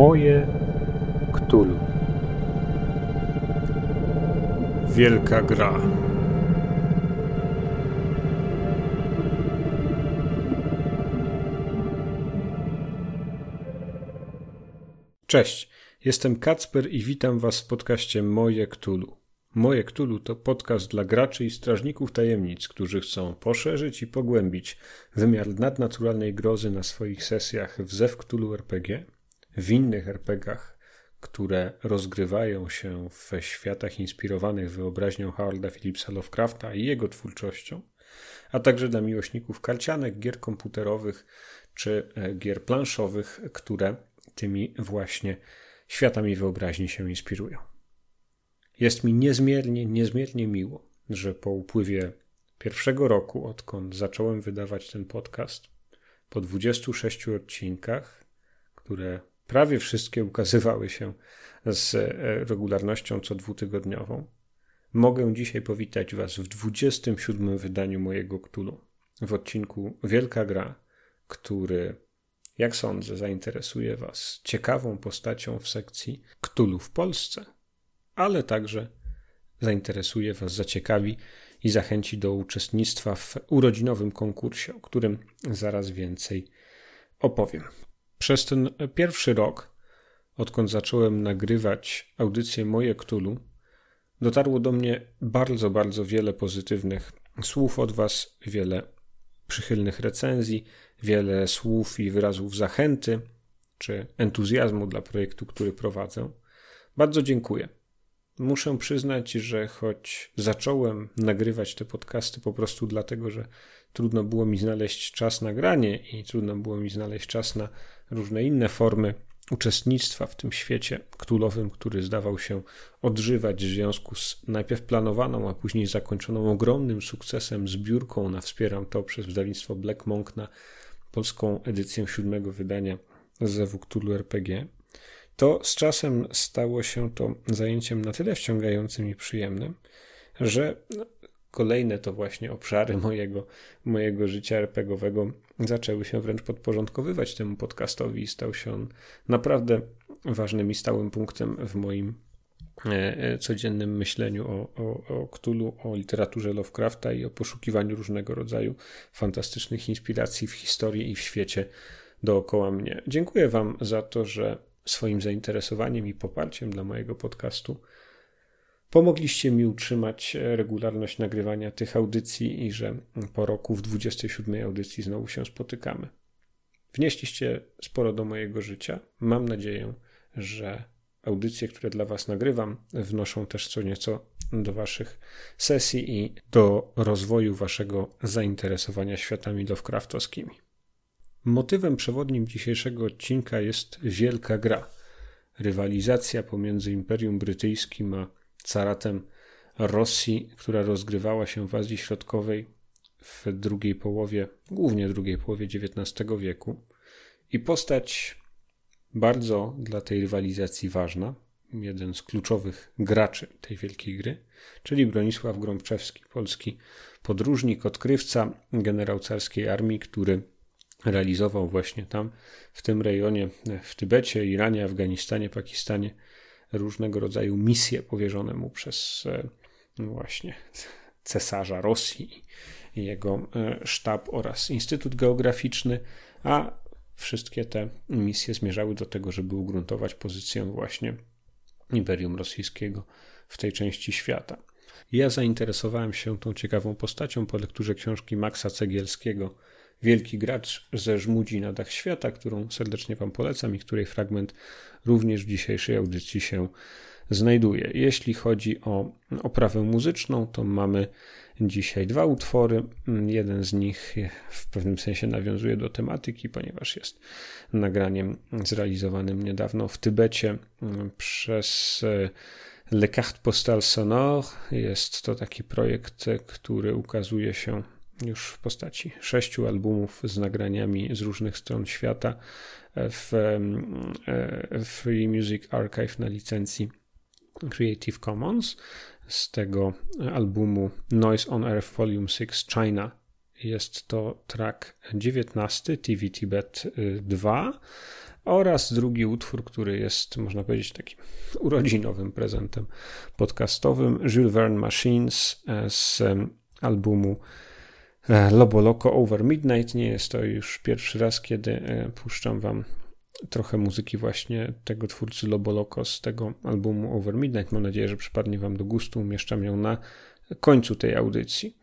Moje Ktulu. Wielka gra. Cześć, jestem Kacper i witam Was w podcaście Moje Ktulu. Moje Ktulu to podcast dla graczy i strażników tajemnic, którzy chcą poszerzyć i pogłębić wymiar nadnaturalnej grozy na swoich sesjach w Zew Ktulu RPG, w innych RPGach, które rozgrywają się w światach inspirowanych wyobraźnią Howarda Phillipsa Lovecrafta i jego twórczością, a także dla miłośników karcianek, gier komputerowych czy e, gier planszowych, które tymi właśnie światami wyobraźni się inspirują. Jest mi niezmiernie, niezmiernie miło, że po upływie pierwszego roku, odkąd zacząłem wydawać ten podcast, po 26 odcinkach, które prawie wszystkie ukazywały się z e, regularnością co dwutygodniową, mogę dzisiaj powitać Was w 27 wydaniu mojego Ktulu, w odcinku Wielka Gra, który, jak sądzę, zainteresuje Was ciekawą postacią w sekcji Ktulu w Polsce – ale także zainteresuje Was, zaciekawi i zachęci do uczestnictwa w urodzinowym konkursie, o którym zaraz więcej opowiem. Przez ten pierwszy rok, odkąd zacząłem nagrywać audycję Moje Ktulu, dotarło do mnie bardzo, bardzo wiele pozytywnych słów od Was, wiele przychylnych recenzji, wiele słów i wyrazów zachęty czy entuzjazmu dla projektu, który prowadzę. Bardzo dziękuję. Muszę przyznać, że choć zacząłem nagrywać te podcasty po prostu dlatego, że trudno było mi znaleźć czas na granie i trudno było mi znaleźć czas na różne inne formy uczestnictwa w tym świecie ktulowym, który zdawał się odżywać w związku z najpierw planowaną, a później zakończoną ogromnym sukcesem zbiórką. Na Wspieram to przez wydawnictwo Black Monk na polską edycję siódmego wydania z Cthulhu RPG to z czasem stało się to zajęciem na tyle wciągającym i przyjemnym, że kolejne to właśnie obszary mojego, mojego życia RPGowego zaczęły się wręcz podporządkowywać temu podcastowi i stał się on naprawdę ważnym i stałym punktem w moim e, e, codziennym myśleniu o, o, o Cthulhu, o literaturze Lovecrafta i o poszukiwaniu różnego rodzaju fantastycznych inspiracji w historii i w świecie dookoła mnie. Dziękuję Wam za to, że swoim zainteresowaniem i poparciem dla mojego podcastu pomogliście mi utrzymać regularność nagrywania tych audycji i że po roku w 27 audycji znowu się spotykamy. Wnieśliście sporo do mojego życia. Mam nadzieję, że audycje, które dla Was nagrywam, wnoszą też co nieco do Waszych sesji i do rozwoju Waszego zainteresowania światami Lovecraftowskimi. Motywem przewodnim dzisiejszego odcinka jest wielka gra. Rywalizacja pomiędzy Imperium Brytyjskim a caratem Rosji, która rozgrywała się w Azji Środkowej w drugiej połowie, głównie drugiej połowie XIX wieku. I postać bardzo dla tej rywalizacji ważna, jeden z kluczowych graczy tej wielkiej gry, czyli Bronisław Grąbczewski, polski podróżnik, odkrywca, generał carskiej armii, który realizował właśnie tam, w tym rejonie, w Tybecie, Iranie, Afganistanie, Pakistanie, różnego rodzaju misje powierzone mu przez e, no właśnie cesarza Rosji i jego e, sztab oraz Instytut Geograficzny, a wszystkie te misje zmierzały do tego, żeby ugruntować pozycję właśnie Imperium Rosyjskiego w tej części świata. Ja zainteresowałem się tą ciekawą postacią po lekturze książki Maxa Cegielskiego Wielki gracz ze Żmudzi na dach świata, którą serdecznie Wam polecam i której fragment również w dzisiejszej audycji się znajduje. Jeśli chodzi o oprawę muzyczną, to mamy dzisiaj dwa utwory. Jeden z nich w pewnym sensie nawiązuje do tematyki, ponieważ jest nagraniem zrealizowanym niedawno w Tybecie przez Le Carte Postale Sonore. Jest to taki projekt, który ukazuje się już w postaci sześciu albumów z nagraniami z różnych stron świata w e, Free Music Archive na licencji Creative Commons. Z tego albumu Noise on Earth Volume 6 China jest to track 19 TV Tibet 2, oraz drugi utwór, który jest, można powiedzieć, takim urodzinowym prezentem podcastowym, Jules Verne Machines e, z albumu e, Lobo Loco Over Midnight. Nie jest to już pierwszy raz, kiedy e, puszczam wam trochę muzyki właśnie tego twórcy Lobo Loco z tego albumu Over Midnight. Mam nadzieję, że przypadnie wam do gustu. Umieszczam ją na końcu tej audycji.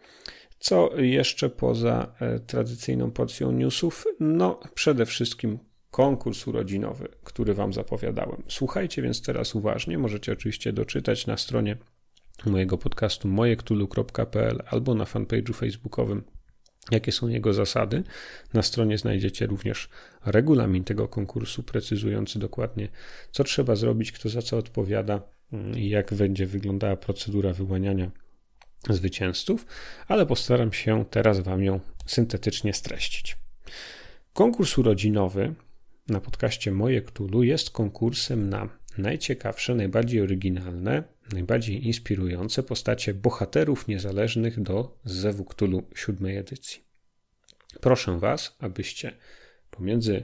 Co jeszcze poza tradycyjną porcją newsów? No, przede wszystkim konkurs urodzinowy, który Wam zapowiadałem. Słuchajcie więc teraz uważnie. Możecie oczywiście doczytać na stronie mojego podcastu mojektulu.pl albo na fanpage'u facebookowym jakie są jego zasady. Na stronie znajdziecie również regulamin tego konkursu, precyzujący dokładnie, co trzeba zrobić, kto za co odpowiada mm, i jak będzie wyglądała procedura wyłaniania zwycięzców, ale postaram się teraz Wam ją syntetycznie streścić. Konkurs urodzinowy na podcaście Moje Ktulu jest konkursem na najciekawsze, najbardziej oryginalne, najbardziej inspirujące postacie bohaterów niezależnych do Zewu Ktulu siódmej edycji. Proszę Was, abyście pomiędzy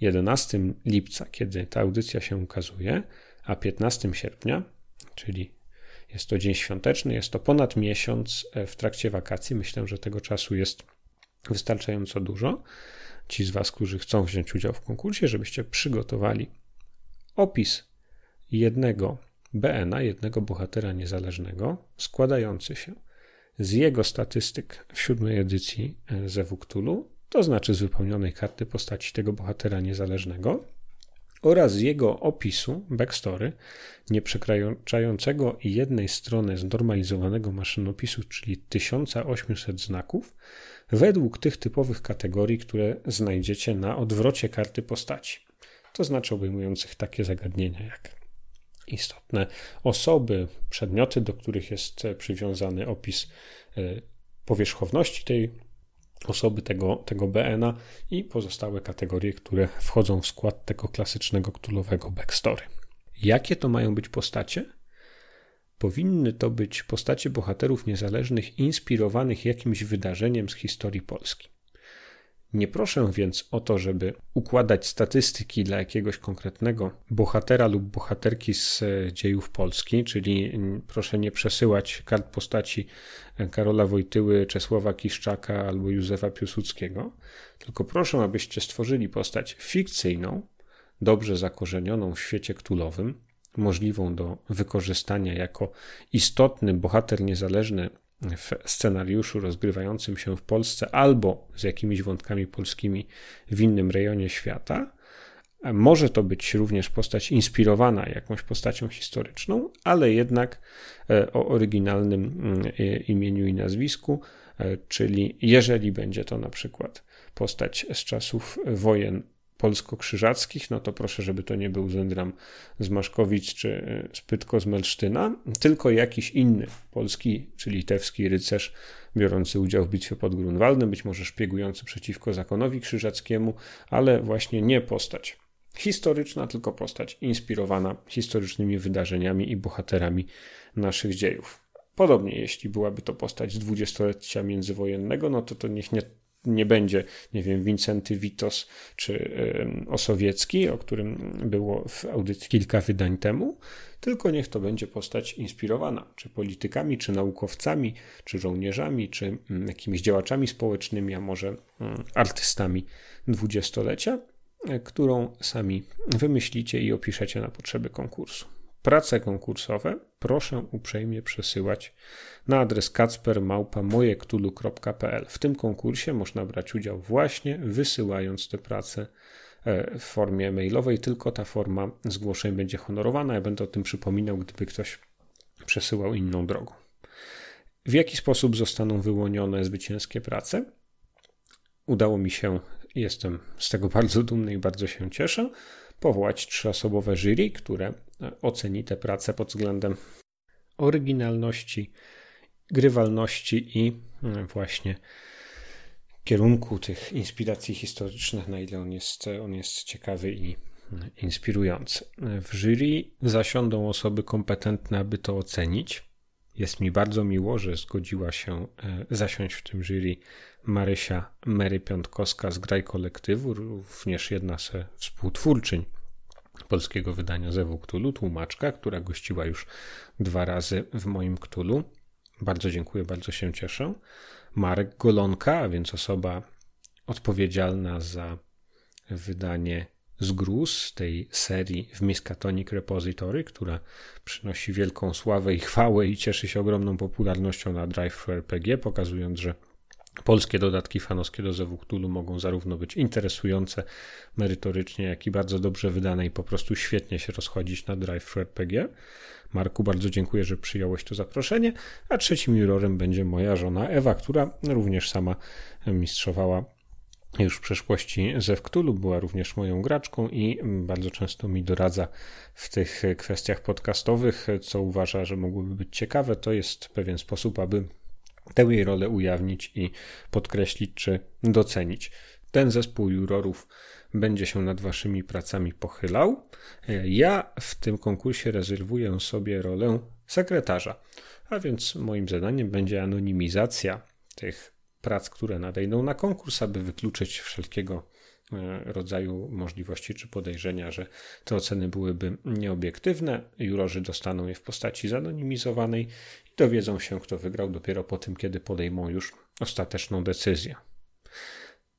11 lipca, kiedy ta audycja się ukazuje, a 15 sierpnia, czyli jest to dzień świąteczny, jest to ponad miesiąc e, w trakcie wakacji. Myślę, że tego czasu jest wystarczająco dużo ci z Was, którzy chcą wziąć udział w konkursie, żebyście przygotowali opis jednego BN-a, jednego bohatera niezależnego, składający się z jego statystyk w siódmej edycji e, Zewu Cthulhu, to znaczy z wypełnionej karty postaci tego bohatera niezależnego, oraz z jego opisu, backstory, nie przekraczającego jednej strony znormalizowanego maszynopisu, czyli 1800 znaków, według tych typowych kategorii, które znajdziecie na odwrocie karty postaci. To znaczy obejmujących takie zagadnienia jak istotne osoby, przedmioty, do których jest przywiązany opis e, powierzchowności tej osoby, tego, tego BN-a i pozostałe kategorie, które wchodzą w skład tego klasycznego ktulowego backstory. Jakie to mają być postacie? Powinny to być postacie bohaterów niezależnych inspirowanych jakimś wydarzeniem z historii Polski. Nie proszę więc o to, żeby układać statystyki dla jakiegoś konkretnego bohatera lub bohaterki z e, dziejów Polski, czyli proszę nie przesyłać kart postaci e, Karola Wojtyły, Czesława Kiszczaka albo Józefa Piłsudskiego, tylko proszę, abyście stworzyli postać fikcyjną, dobrze zakorzenioną w świecie ktulowym, możliwą do wykorzystania jako istotny bohater niezależny w scenariuszu rozgrywającym się w Polsce albo z jakimiś wątkami polskimi w innym rejonie świata. Może to być również postać inspirowana jakąś postacią historyczną, ale jednak e, o oryginalnym e, imieniu i nazwisku, e, czyli jeżeli będzie to na przykład postać z czasów wojen polsko-krzyżackich, no to proszę, żeby to nie był Zendram z Maszkowic czy e, Spytko z Melsztyna, tylko jakiś inny polski czy litewski rycerz biorący udział w bitwie pod Grunwaldem, być może szpiegujący przeciwko zakonowi krzyżackiemu, ale właśnie nie postać historyczna, tylko postać inspirowana historycznymi wydarzeniami i bohaterami naszych dziejów. Podobnie, jeśli byłaby to postać z dwudziestolecia międzywojennego, no to to niech nie nie będzie, nie wiem, Wincenty Witos czy Osowiecki, o którym było w audycji kilka wydań temu, tylko niech to będzie postać inspirowana, czy politykami, czy naukowcami, czy żołnierzami, czy mm, jakimiś działaczami społecznymi, a może mm, artystami dwudziestolecia, e, którą sami wymyślicie i opiszecie na potrzeby konkursu. Prace konkursowe proszę uprzejmie przesyłać na adres kacpermałpa.mojektulu.pl. W tym konkursie można brać udział właśnie wysyłając te prace e, w formie mailowej, tylko ta forma zgłoszeń będzie honorowana. Ja będę o tym przypominał, gdyby ktoś przesyłał inną drogą. W jaki sposób zostaną wyłonione zwycięskie prace? Udało mi się, jestem z tego bardzo dumny i bardzo się cieszę, powołać trzyosobowe jury, które oceni te prace pod względem oryginalności, grywalności i mm, właśnie kierunku tych inspiracji historycznych, na ile on jest, on jest ciekawy i mm, inspirujący. W jury zasiądą osoby kompetentne, aby to ocenić. Jest mi bardzo miło, że zgodziła się e, zasiąść w tym jury Marysia Mary Piątkowska z Graj Kolektywu, również jedna ze współtwórczyń polskiego wydania Zewu Ktulu, tłumaczka, która gościła już dwa razy w moim Ktulu. Bardzo dziękuję, bardzo się cieszę. Marek Golonka, a więc osoba odpowiedzialna za wydanie zgruz tej serii w Miskatonic Repository, która przynosi wielką sławę i chwałę i cieszy się ogromną popularnością na Drive RPG, pokazując, że polskie dodatki fanowskie do Zewuktulu mogą zarówno być interesujące merytorycznie, jak i bardzo dobrze wydane i po prostu świetnie się rozchodzić na Drive RPG. Marku, bardzo dziękuję, że przyjąłeś to zaproszenie, a trzecim jurorem będzie moja żona Ewa, która również sama mistrzowała już w przeszłości ze Wktulu, była również moją graczką i bardzo często mi doradza w tych kwestiach podcastowych, co uważa, że mogłoby być ciekawe. To jest pewien sposób, aby tę jej rolę ujawnić i podkreślić czy docenić. Ten zespół jurorów będzie się nad waszymi pracami pochylał. Ja w tym konkursie rezerwuję sobie rolę sekretarza, a więc moim zadaniem będzie anonimizacja tych prac, które nadejdą na konkurs, aby wykluczyć wszelkiego e, rodzaju możliwości czy podejrzenia, że te oceny byłyby nieobiektywne. Jurorzy dostaną je w postaci zanonimizowanej dowiedzą się, kto wygrał dopiero po tym, kiedy podejmą już ostateczną decyzję.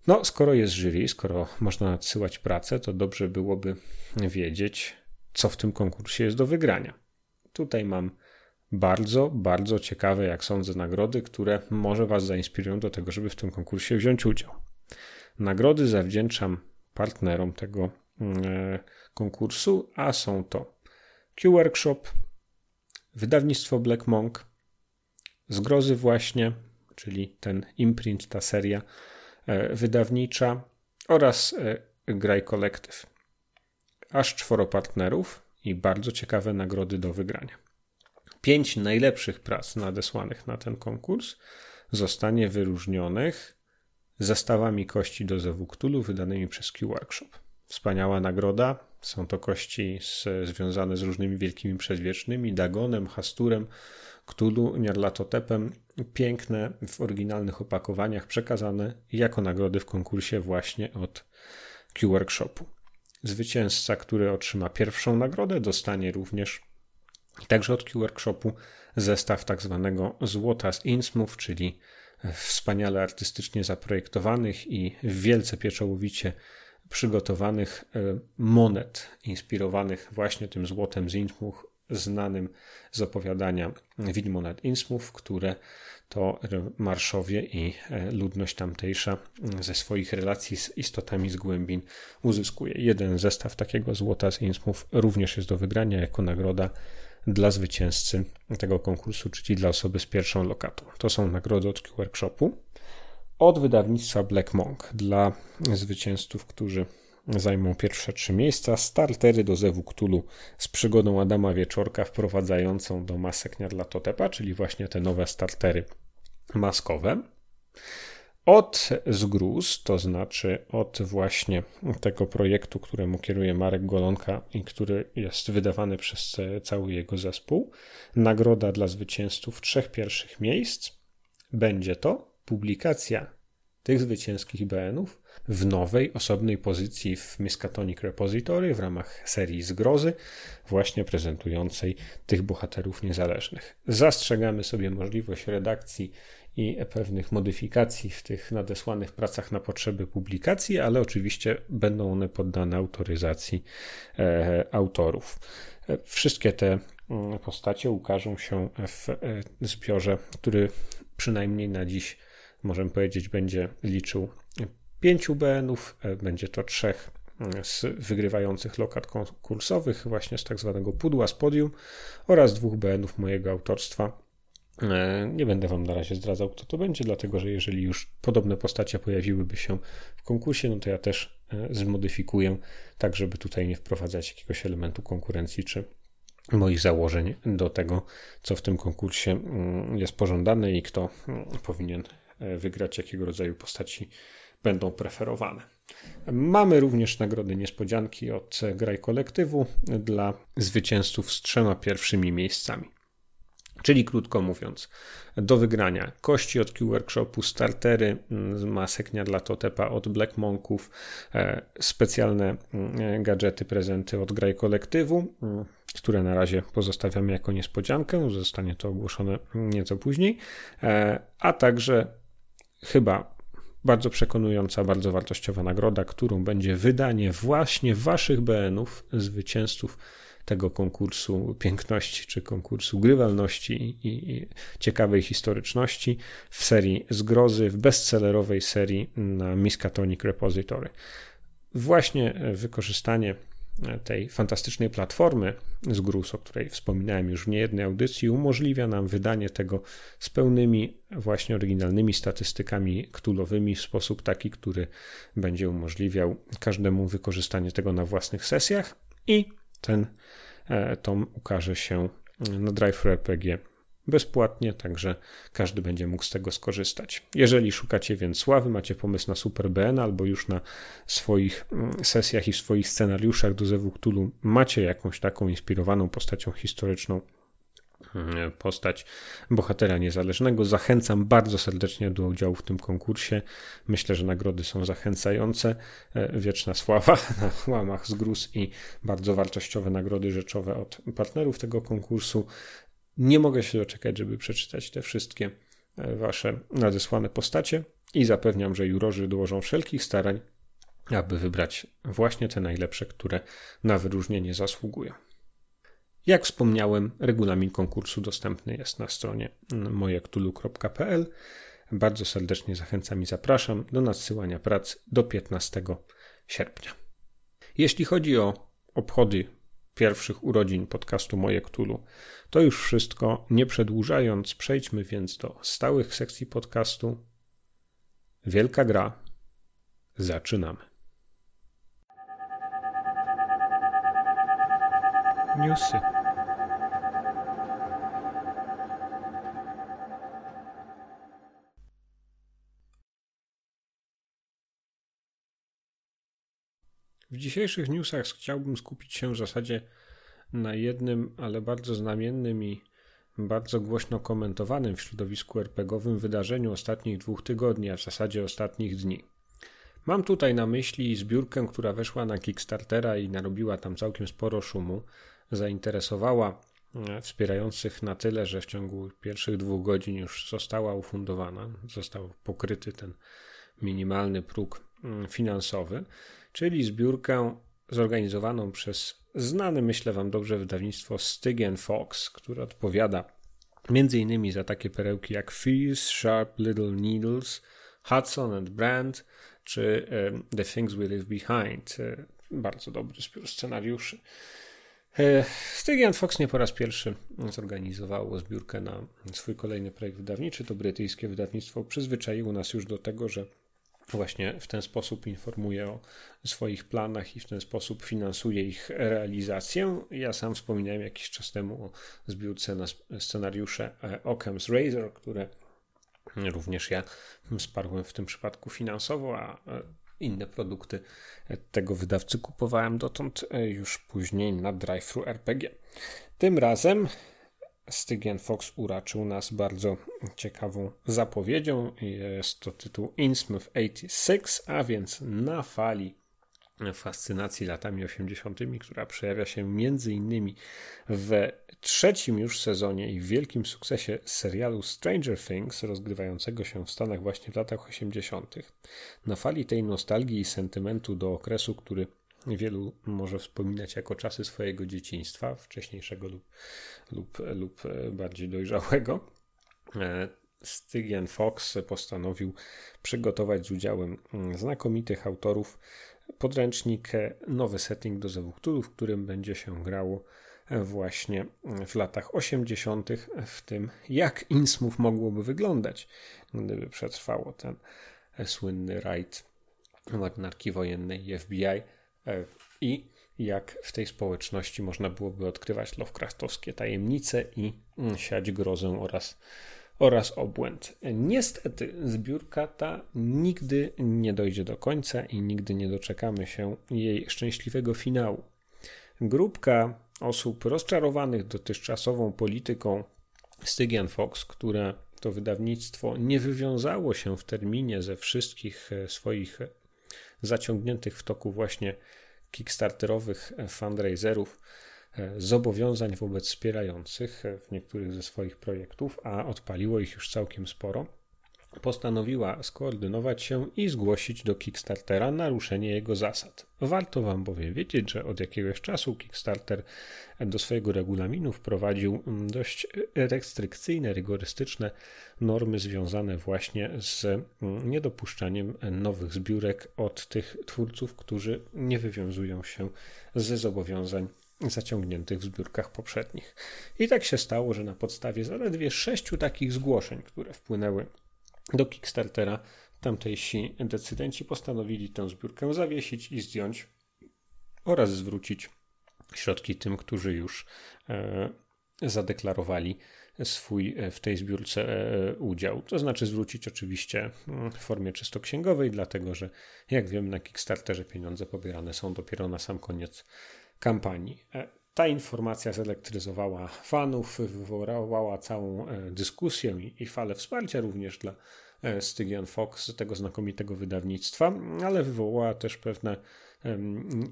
No, skoro jest jury, skoro można nadsyłać pracę, to dobrze byłoby wiedzieć, co w tym konkursie jest do wygrania. Tutaj mam bardzo, bardzo ciekawe, jak sądzę, nagrody, które może Was zainspirują do tego, żeby w tym konkursie wziąć udział. Nagrody zawdzięczam partnerom tego mm, e, konkursu, a są to Q-Workshop, wydawnictwo Black Monk, Zgrozy właśnie, czyli ten imprint, ta seria e, wydawnicza oraz e, Graj Collective. Aż czworo partnerów i bardzo ciekawe nagrody do wygrania pięć najlepszych prac nadesłanych na ten konkurs zostanie wyróżnionych zestawami kości do Zewuktulu wydanymi przez Q-Workshop. Wspaniała nagroda. Są to kości z, związane z różnymi wielkimi przedwiecznymi, Dagonem, Hasturem, Ktulu, Nyarlathotepem. Piękne w oryginalnych opakowaniach, przekazane jako nagrody w konkursie właśnie od Q-Workshopu. Zwycięzca, który otrzyma pierwszą nagrodę, dostanie również Także od Q-Workshopu zestaw tak zwanego złota z Innsmouth, czyli wspaniale artystycznie zaprojektowanych i wielce pieczołowicie przygotowanych e, monet inspirowanych właśnie tym złotem z Innsmouth, znanym z opowiadania Widmo nad Innsmouth, które to marszowie i e, ludność tamtejsza ze swoich relacji z istotami z głębin uzyskuje. Jeden zestaw takiego złota z Innsmouth również jest do wygrania jako nagroda dla zwycięzcy tego konkursu, czyli dla osoby z pierwszą lokatą. To są nagrody od Workshopu. Od wydawnictwa Black Monk dla zwycięzców, którzy zajmą pierwsze trzy miejsca. Startery do Zewu Ktulu z przygodą Adama Wieczorka wprowadzającą do masek Totepa, czyli właśnie te nowe startery maskowe. Od zgruz, to znaczy od właśnie tego projektu, któremu kieruje Marek Golonka i który jest wydawany przez cały jego zespół, nagroda dla zwycięzców trzech pierwszych miejsc będzie to publikacja tych zwycięskich BN-ów w nowej, osobnej pozycji w Miskatonic Repository w ramach serii Zgrozy, właśnie prezentującej tych bohaterów niezależnych. Zastrzegamy sobie możliwość redakcji i pewnych modyfikacji w tych nadesłanych pracach na potrzeby publikacji, ale oczywiście będą one poddane autoryzacji e, autorów. E, wszystkie te mm, postacie ukażą się w e, zbiorze, który przynajmniej na dziś możemy powiedzieć będzie liczył pięciu BN-ów, będzie to trzech mm, z wygrywających lokat konkursowych, właśnie z tak zwanego pudła z podium oraz dwóch BN-ów mojego autorstwa. E, nie będę Wam na razie zdradzał, kto to będzie, dlatego że jeżeli już podobne postacie pojawiłyby się w konkursie, no to ja też e, zmodyfikuję, tak żeby tutaj nie wprowadzać jakiegoś elementu konkurencji czy moich założeń do tego, co w tym konkursie mm, jest pożądane i kto mm, powinien e, wygrać, jakiego rodzaju postaci będą preferowane. Mamy również nagrody niespodzianki od Graj Kolektywu dla zwycięzców z trzema pierwszymi miejscami. Czyli krótko mówiąc, do wygrania kości od Q-Workshopu, startery, mm, maseknia dla Totepa od Black Monków, e, specjalne mm, gadżety, prezenty od Graj Kolektywu, mm, które na razie pozostawiamy jako niespodziankę, zostanie to ogłoszone nieco później, e, a także chyba bardzo przekonująca, bardzo wartościowa nagroda, którą będzie wydanie właśnie waszych BN-ów, zwycięzców tego konkursu piękności czy konkursu grywalności i, i ciekawej historyczności w serii Zgrozy, w bestsellerowej serii na Miskatonic Repository. Właśnie wykorzystanie tej fantastycznej platformy z GRUS, o której wspominałem już w niejednej audycji, umożliwia nam wydanie tego z pełnymi właśnie oryginalnymi statystykami ktulowymi w sposób taki, który będzie umożliwiał każdemu wykorzystanie tego na własnych sesjach i ten e, tom ukaże się na Drive RPG bezpłatnie, także każdy będzie mógł z tego skorzystać. Jeżeli szukacie więc sławy, macie pomysł na Super BN albo już na swoich mm, sesjach i swoich scenariuszach do Zewu Cthulhu macie jakąś taką inspirowaną postacią historyczną, mm, postać bohatera niezależnego. Zachęcam bardzo serdecznie do udziału w tym konkursie. Myślę, że nagrody są zachęcające. E, wieczna sława na łamach z gruz i bardzo wartościowe nagrody rzeczowe od partnerów tego konkursu. Nie mogę się doczekać, żeby przeczytać te wszystkie e, wasze nadesłane postacie i zapewniam, że jurorzy dołożą wszelkich starań, aby wybrać właśnie te najlepsze, które na wyróżnienie zasługują. Jak wspomniałem, regulamin konkursu dostępny jest na stronie mojektulu.pl. Bardzo serdecznie zachęcam i zapraszam do nadsyłania prac do 15 sierpnia. Jeśli chodzi o obchody pierwszych urodzin podcastu Moje Ktulu. To już wszystko. Nie przedłużając, przejdźmy więc do stałych sekcji podcastu. Wielka gra. Zaczynamy. Newsy. W dzisiejszych newsach chciałbym skupić się w zasadzie na jednym, ale bardzo znamiennym i bardzo głośno komentowanym w środowisku RPGowym wydarzeniu ostatnich dwóch tygodni, a w zasadzie ostatnich dni. Mam tutaj na myśli zbiórkę, która weszła na Kickstartera i narobiła tam całkiem sporo szumu. Zainteresowała e, wspierających na tyle, że w ciągu pierwszych dwóch godzin już została ufundowana, został pokryty ten minimalny próg mm, finansowy czyli zbiórkę zorganizowaną przez znane, myślę Wam dobrze, wydawnictwo Stygian Fox, które odpowiada m.in. za takie perełki jak Fierce, Sharp Little Needles, Hudson and Brand, czy The Things We Leave Behind. E, bardzo dobry zbiór scenariuszy. E, Stygian Fox nie po raz pierwszy zorganizowało zbiórkę na swój kolejny projekt wydawniczy. To brytyjskie wydawnictwo przyzwyczaiło nas już do tego, że właśnie w ten sposób informuje o swoich planach i w ten sposób finansuje ich realizację. Ja sam wspominałem jakiś czas temu o zbiórce na scenariusze e, Occam's Razor, które również ja wsparłem w tym przypadku finansowo, a e, inne produkty tego wydawcy kupowałem dotąd e, już później na DriveThru RPG. Tym razem Stygian Fox uraczył nas bardzo ciekawą zapowiedzią. Jest to tytuł Innsmouth 86, a więc na fali fascynacji latami 80., która przejawia się między innymi w trzecim już sezonie i wielkim sukcesie serialu Stranger Things, rozgrywającego się w Stanach właśnie w latach 80. Na fali tej nostalgii i sentymentu do okresu, który wielu może wspominać jako czasy swojego dzieciństwa, wcześniejszego lub, lub, lub bardziej dojrzałego. E, Stygian Fox postanowił przygotować z udziałem znakomitych autorów podręcznik nowy setting do Zewuktulu, w którym będzie się grało właśnie w latach 80., w tym jak Innsmouth mogłoby wyglądać, gdyby przetrwało ten słynny rajd marynarki wojennej FBI E, i jak w tej społeczności można byłoby odkrywać Lovecraftowskie tajemnice i mm, siać grozę oraz, oraz obłęd. Niestety zbiórka ta nigdy nie dojdzie do końca i nigdy nie doczekamy się jej szczęśliwego finału. Grupka osób rozczarowanych dotychczasową polityką Stygian Fox, które to wydawnictwo nie wywiązało się w terminie ze wszystkich swoich zaciągniętych w toku właśnie kickstarterowych fundraiserów zobowiązań wobec wspierających w niektórych ze swoich projektów, a odpaliło ich już całkiem sporo postanowiła skoordynować się i zgłosić do Kickstartera naruszenie jego zasad. Warto Wam bowiem wiedzieć, że od jakiegoś czasu Kickstarter do swojego regulaminu wprowadził dość restrykcyjne, rygorystyczne normy związane właśnie z niedopuszczaniem nowych zbiórek od tych twórców, którzy nie wywiązują się ze zobowiązań zaciągniętych w zbiórkach poprzednich. I tak się stało, że na podstawie zaledwie sześciu takich zgłoszeń, które wpłynęły do Kickstartera tamtejsi decydenci postanowili tę zbiórkę zawiesić i zdjąć oraz zwrócić środki tym, którzy już e, zadeklarowali swój e, w tej zbiórce e, udział. To znaczy zwrócić oczywiście mm, w formie czysto księgowej, dlatego że jak wiem na Kickstarterze pieniądze pobierane są dopiero na sam koniec kampanii. Ta informacja zelektryzowała fanów, wywołała całą e, dyskusję i, falę wsparcia również dla e, Stygian Fox, tego znakomitego wydawnictwa, ale wywołała też pewne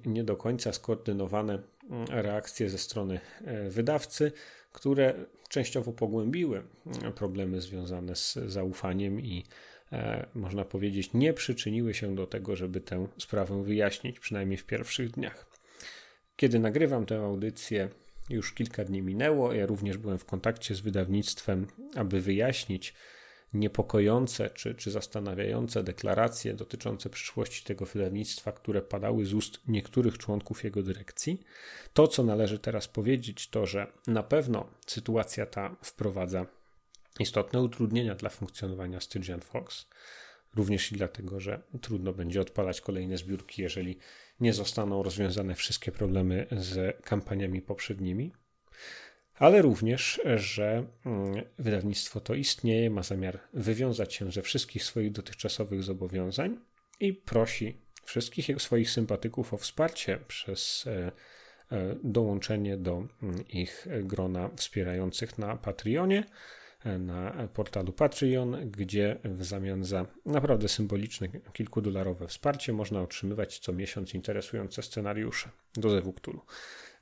nie do końca skoordynowane reakcje ze strony e, wydawcy, które częściowo pogłębiły problemy związane z zaufaniem i można powiedzieć nie przyczyniły się do tego, żeby tę sprawę wyjaśnić, przynajmniej w pierwszych dniach. Kiedy nagrywam tę audycję, już kilka dni minęło. Ja również byłem w kontakcie z wydawnictwem, aby wyjaśnić niepokojące czy, czy zastanawiające deklaracje dotyczące przyszłości tego wydawnictwa, które padały z ust niektórych członków jego dyrekcji. To, co należy teraz powiedzieć, to że na pewno sytuacja ta wprowadza istotne utrudnienia dla funkcjonowania Stygian Fox. Również i dlatego, że trudno będzie odpalać kolejne zbiórki, jeżeli nie zostaną rozwiązane wszystkie problemy z kampaniami poprzednimi, ale również, że mm, wydawnictwo to istnieje, ma zamiar wywiązać się ze wszystkich swoich dotychczasowych zobowiązań i prosi wszystkich swoich sympatyków o wsparcie przez e, e, dołączenie do mm, ich grona wspierających na Patreonie na portalu Patreon, gdzie w zamian za naprawdę symboliczne kilkudolarowe wsparcie można otrzymywać co miesiąc interesujące scenariusze do Zewu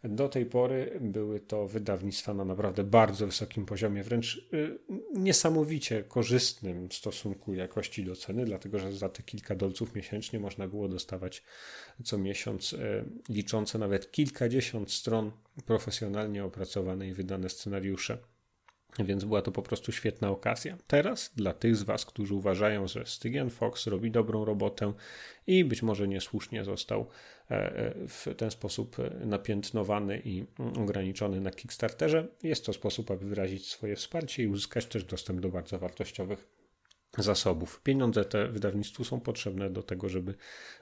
Do tej pory były to wydawnictwa na naprawdę bardzo wysokim poziomie, wręcz y, niesamowicie korzystnym w stosunku jakości do ceny, dlatego że za te kilka dolców miesięcznie można było dostawać co miesiąc y, liczące nawet kilkadziesiąt stron profesjonalnie opracowane i wydane scenariusze więc była to po prostu świetna okazja. Teraz dla tych z Was, którzy uważają, że Stygian Fox robi dobrą robotę i być może niesłusznie został e, e, w ten sposób e, napiętnowany i ograniczony na Kickstarterze, jest to sposób, aby wyrazić swoje wsparcie i uzyskać też dostęp do bardzo wartościowych zasobów. Pieniądze te wydawnictwu są potrzebne do tego, żeby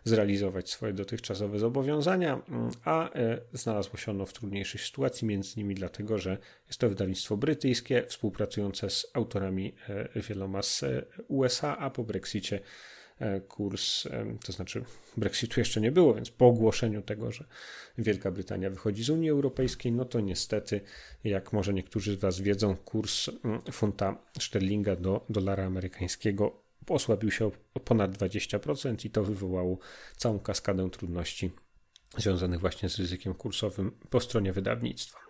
zrealizować swoje dotychczasowe zobowiązania, a e, znalazło się ono w trudniejszej sytuacji, między innymi dlatego, że jest to wydawnictwo brytyjskie, współpracujące z autorami e, wieloma z e, USA, a po Brexicie kurs, e, to znaczy Brexitu jeszcze nie było, więc po ogłoszeniu tego, że Wielka Brytania wychodzi z Unii Europejskiej, no to niestety, jak może niektórzy z Was wiedzą, kurs mm, funta sterlinga do dolara amerykańskiego osłabił się o ponad 20% i to wywołało całą kaskadę trudności związanych właśnie z ryzykiem kursowym po stronie wydawnictwa.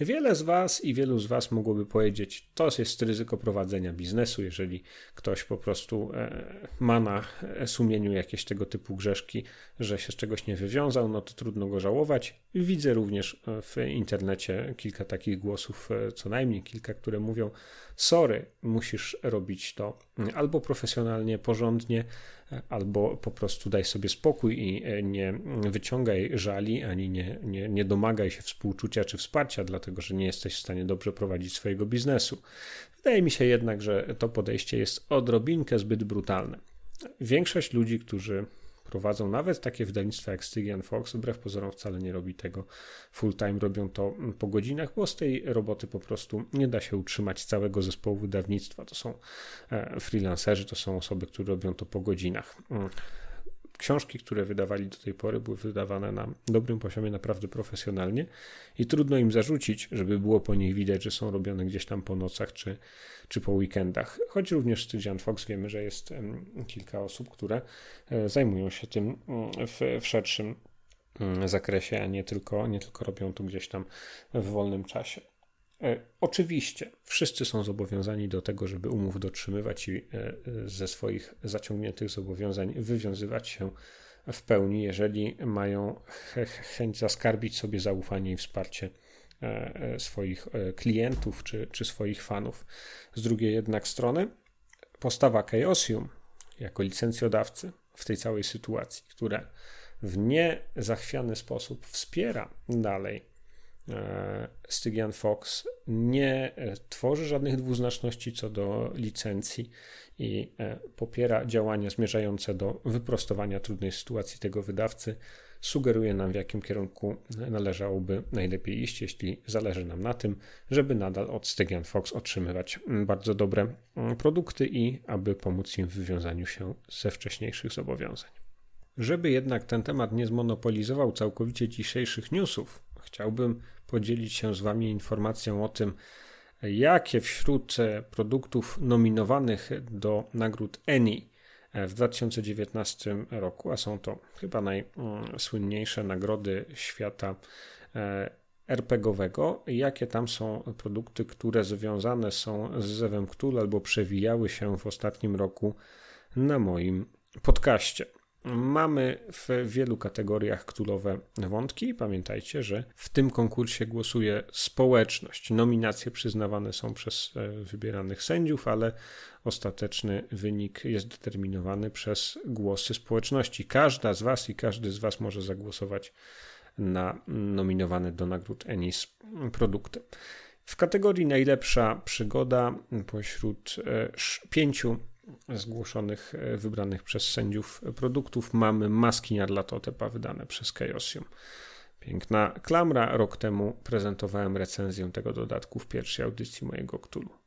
Wiele z Was i wielu z Was mogłoby powiedzieć, to jest ryzyko prowadzenia biznesu, jeżeli ktoś po prostu e, ma na sumieniu jakieś tego typu grzeszki, że się z czegoś nie wywiązał, no to trudno go żałować. Widzę również e, w internecie kilka takich głosów, e, co najmniej kilka, które mówią: Sorry, musisz robić to albo profesjonalnie, porządnie, albo po prostu daj sobie spokój i e, nie wyciągaj żali, ani nie, nie, nie domagaj się współczucia czy wsparcia, dlatego że nie jesteś w stanie dobrze prowadzić swojego biznesu. Wydaje mi się jednak, że to podejście jest odrobinkę zbyt brutalne. Większość ludzi, którzy prowadzą nawet takie wydawnictwa jak Stygian Fox, wbrew pozorom wcale nie robi tego full time, robią to po godzinach, bo z tej roboty po prostu nie da się utrzymać całego zespołu wydawnictwa. To są e, freelancerzy, to są osoby, które robią to po godzinach. Książki, które wydawali do tej pory, były wydawane na dobrym poziomie, naprawdę profesjonalnie i trudno im zarzucić, żeby było po nich widać, że są robione gdzieś tam po nocach czy, czy po weekendach. Choć również Stygian Fox wiemy, że jest kilka osób, które e, zajmują się tym mm, w, w szerszym mm, zakresie, a nie tylko, nie tylko robią to gdzieś tam w wolnym czasie. E, oczywiście wszyscy są zobowiązani do tego, żeby umów dotrzymywać i e, ze swoich zaciągniętych zobowiązań wywiązywać się w pełni, jeżeli mają chęć zaskarbić sobie zaufanie i wsparcie e, swoich klientów czy, czy swoich fanów. Z drugiej jednak strony postawa Chaosium jako licencjodawcy w tej całej sytuacji, która w niezachwiany sposób wspiera dalej E, Stygian Fox nie e, tworzy żadnych dwuznaczności co do licencji i e, popiera działania zmierzające do wyprostowania trudnej sytuacji tego wydawcy. Sugeruje nam, w jakim kierunku należałoby najlepiej iść, jeśli zależy nam na tym, żeby nadal od Stygian Fox otrzymywać bardzo dobre produkty i aby pomóc im w wywiązaniu się ze wcześniejszych zobowiązań. Żeby jednak ten temat nie zmonopolizował całkowicie dzisiejszych newsów, chciałbym podzielić się z Wami informacją o tym, jakie wśród e, produktów nominowanych do nagród ENI w 2019 roku, a są to chyba najsłynniejsze nagrody świata e, RPGowego, jakie tam są produkty, które związane są z Zewem Cthulhu albo przewijały się w ostatnim roku na moim podcaście. Mamy w wielu kategoriach królowe wątki. Pamiętajcie, że w tym konkursie głosuje społeczność. Nominacje przyznawane są przez e, wybieranych sędziów, ale ostateczny wynik jest determinowany przez głosy społeczności. Każda z Was i każdy z Was może zagłosować na nominowane do nagród Enis produkty. W kategorii najlepsza przygoda pośród e, pięciu zgłoszonych, e, wybranych przez sędziów produktów mamy maski Nyarlathotepa wydane przez Chaosium. Piękna klamra. Rok temu prezentowałem recenzję tego dodatku w pierwszej audycji mojego Cthulhu.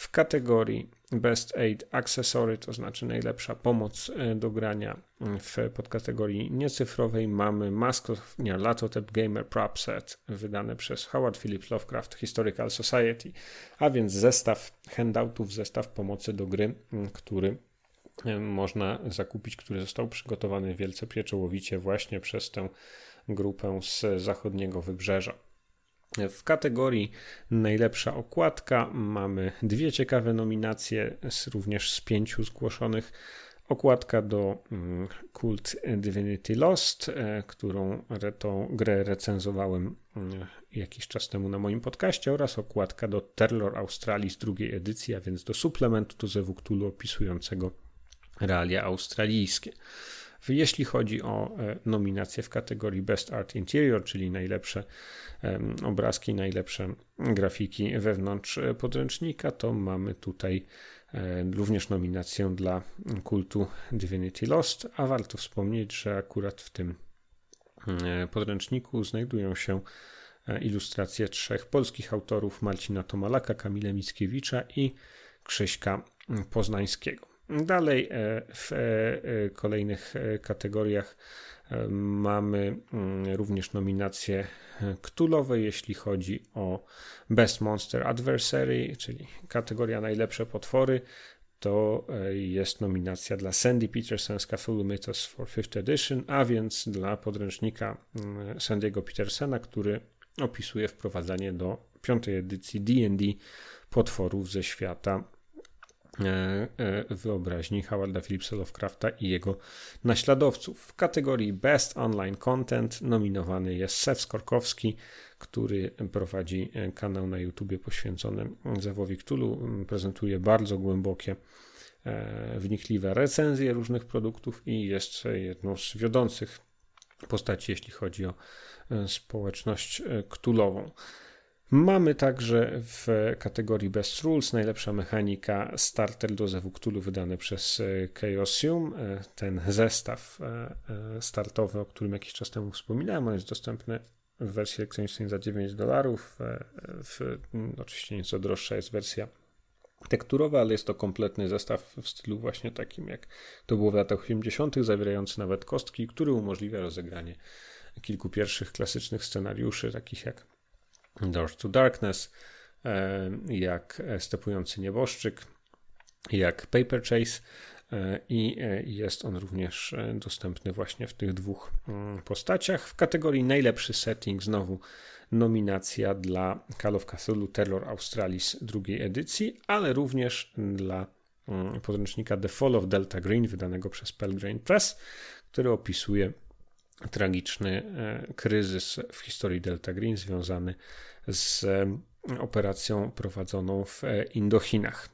W kategorii Best Aid Accessory, to znaczy najlepsza pomoc e, do grania w podkategorii niecyfrowej mamy Maskot Nyarlathotep Gamer Prop Set wydane przez Howard Phillips Lovecraft Historical Society, a więc zestaw handoutów, zestaw pomocy do gry, który e, można zakupić, który został przygotowany wielce pieczołowicie właśnie przez tę grupę z zachodniego wybrzeża. W kategorii najlepsza okładka mamy dwie ciekawe nominacje, również z pięciu zgłoszonych. Okładka do mm, Cult Divinity Lost, e, którą tą grę recenzowałem mm, jakiś czas temu na moim podcaście, oraz okładka do Terror Australis drugiej edycji, a więc do suplementu do Zewu opisującego realia australijskie. Jeśli chodzi o e, nominacje w kategorii Best Art Interior, czyli najlepsze obrazki, najlepsze grafiki wewnątrz e, podręcznika, to mamy tutaj e, również nominację dla kultu Divinity Lost, a warto wspomnieć, że akurat w tym podręczniku znajdują się ilustracje trzech polskich autorów Marcina Tomalaka, Kamila Mickiewicza i Krzyśka Poznańskiego. Dalej e, w e, kolejnych e, kategoriach mamy mm, również nominacje ktulowe, jeśli chodzi o Best Monster Adversary, czyli kategoria najlepsze potwory. To jest nominacja dla Sandy Peterson's Cthulhu Mythos for 5th Edition, a więc dla podręcznika mm, Sandy'ego Petersona, który opisuje wprowadzanie do piątej edycji D&D potworów ze świata wyobraźni Howarda Phillipsa Lovecrafta i jego naśladowców. W kategorii Best Online Content nominowany jest Sef Skorkowski, który prowadzi e, kanał na YouTube poświęcony Zewowi Cthulhu. Prezentuje bardzo głębokie, wnikliwe recenzje różnych produktów i jest jedną z wiodących postaci, jeśli chodzi o społeczność ktulową. Mamy także w kategorii Best Rules najlepsza mechanika Starter do Zewu Cthulhu wydany przez e, Chaosium. E, ten zestaw e, startowy, o którym jakiś czas temu wspominałem, on jest dostępny w wersji elektronicznej za 9 dolarów. Oczywiście nieco droższa jest wersja tekturowe, ale jest to kompletny zestaw w stylu właśnie takim, jak to było w latach 80., zawierający nawet kostki, który umożliwia rozegranie kilku pierwszych klasycznych scenariuszy, takich jak Doors to Darkness, e, jak Stepujący Nieboszczyk, jak Paper Chase e, i e, jest on również dostępny właśnie w tych dwóch mm, postaciach. W kategorii najlepszy setting znowu nominacja dla Call of Cthulhu Terror Australis drugiej edycji, ale również dla mm, podręcznika The Fall of Delta Green wydanego przez Pelgrane Press, który opisuje tragiczny e, kryzys w historii Delta Green związany z e, operacją prowadzoną w e, Indochinach.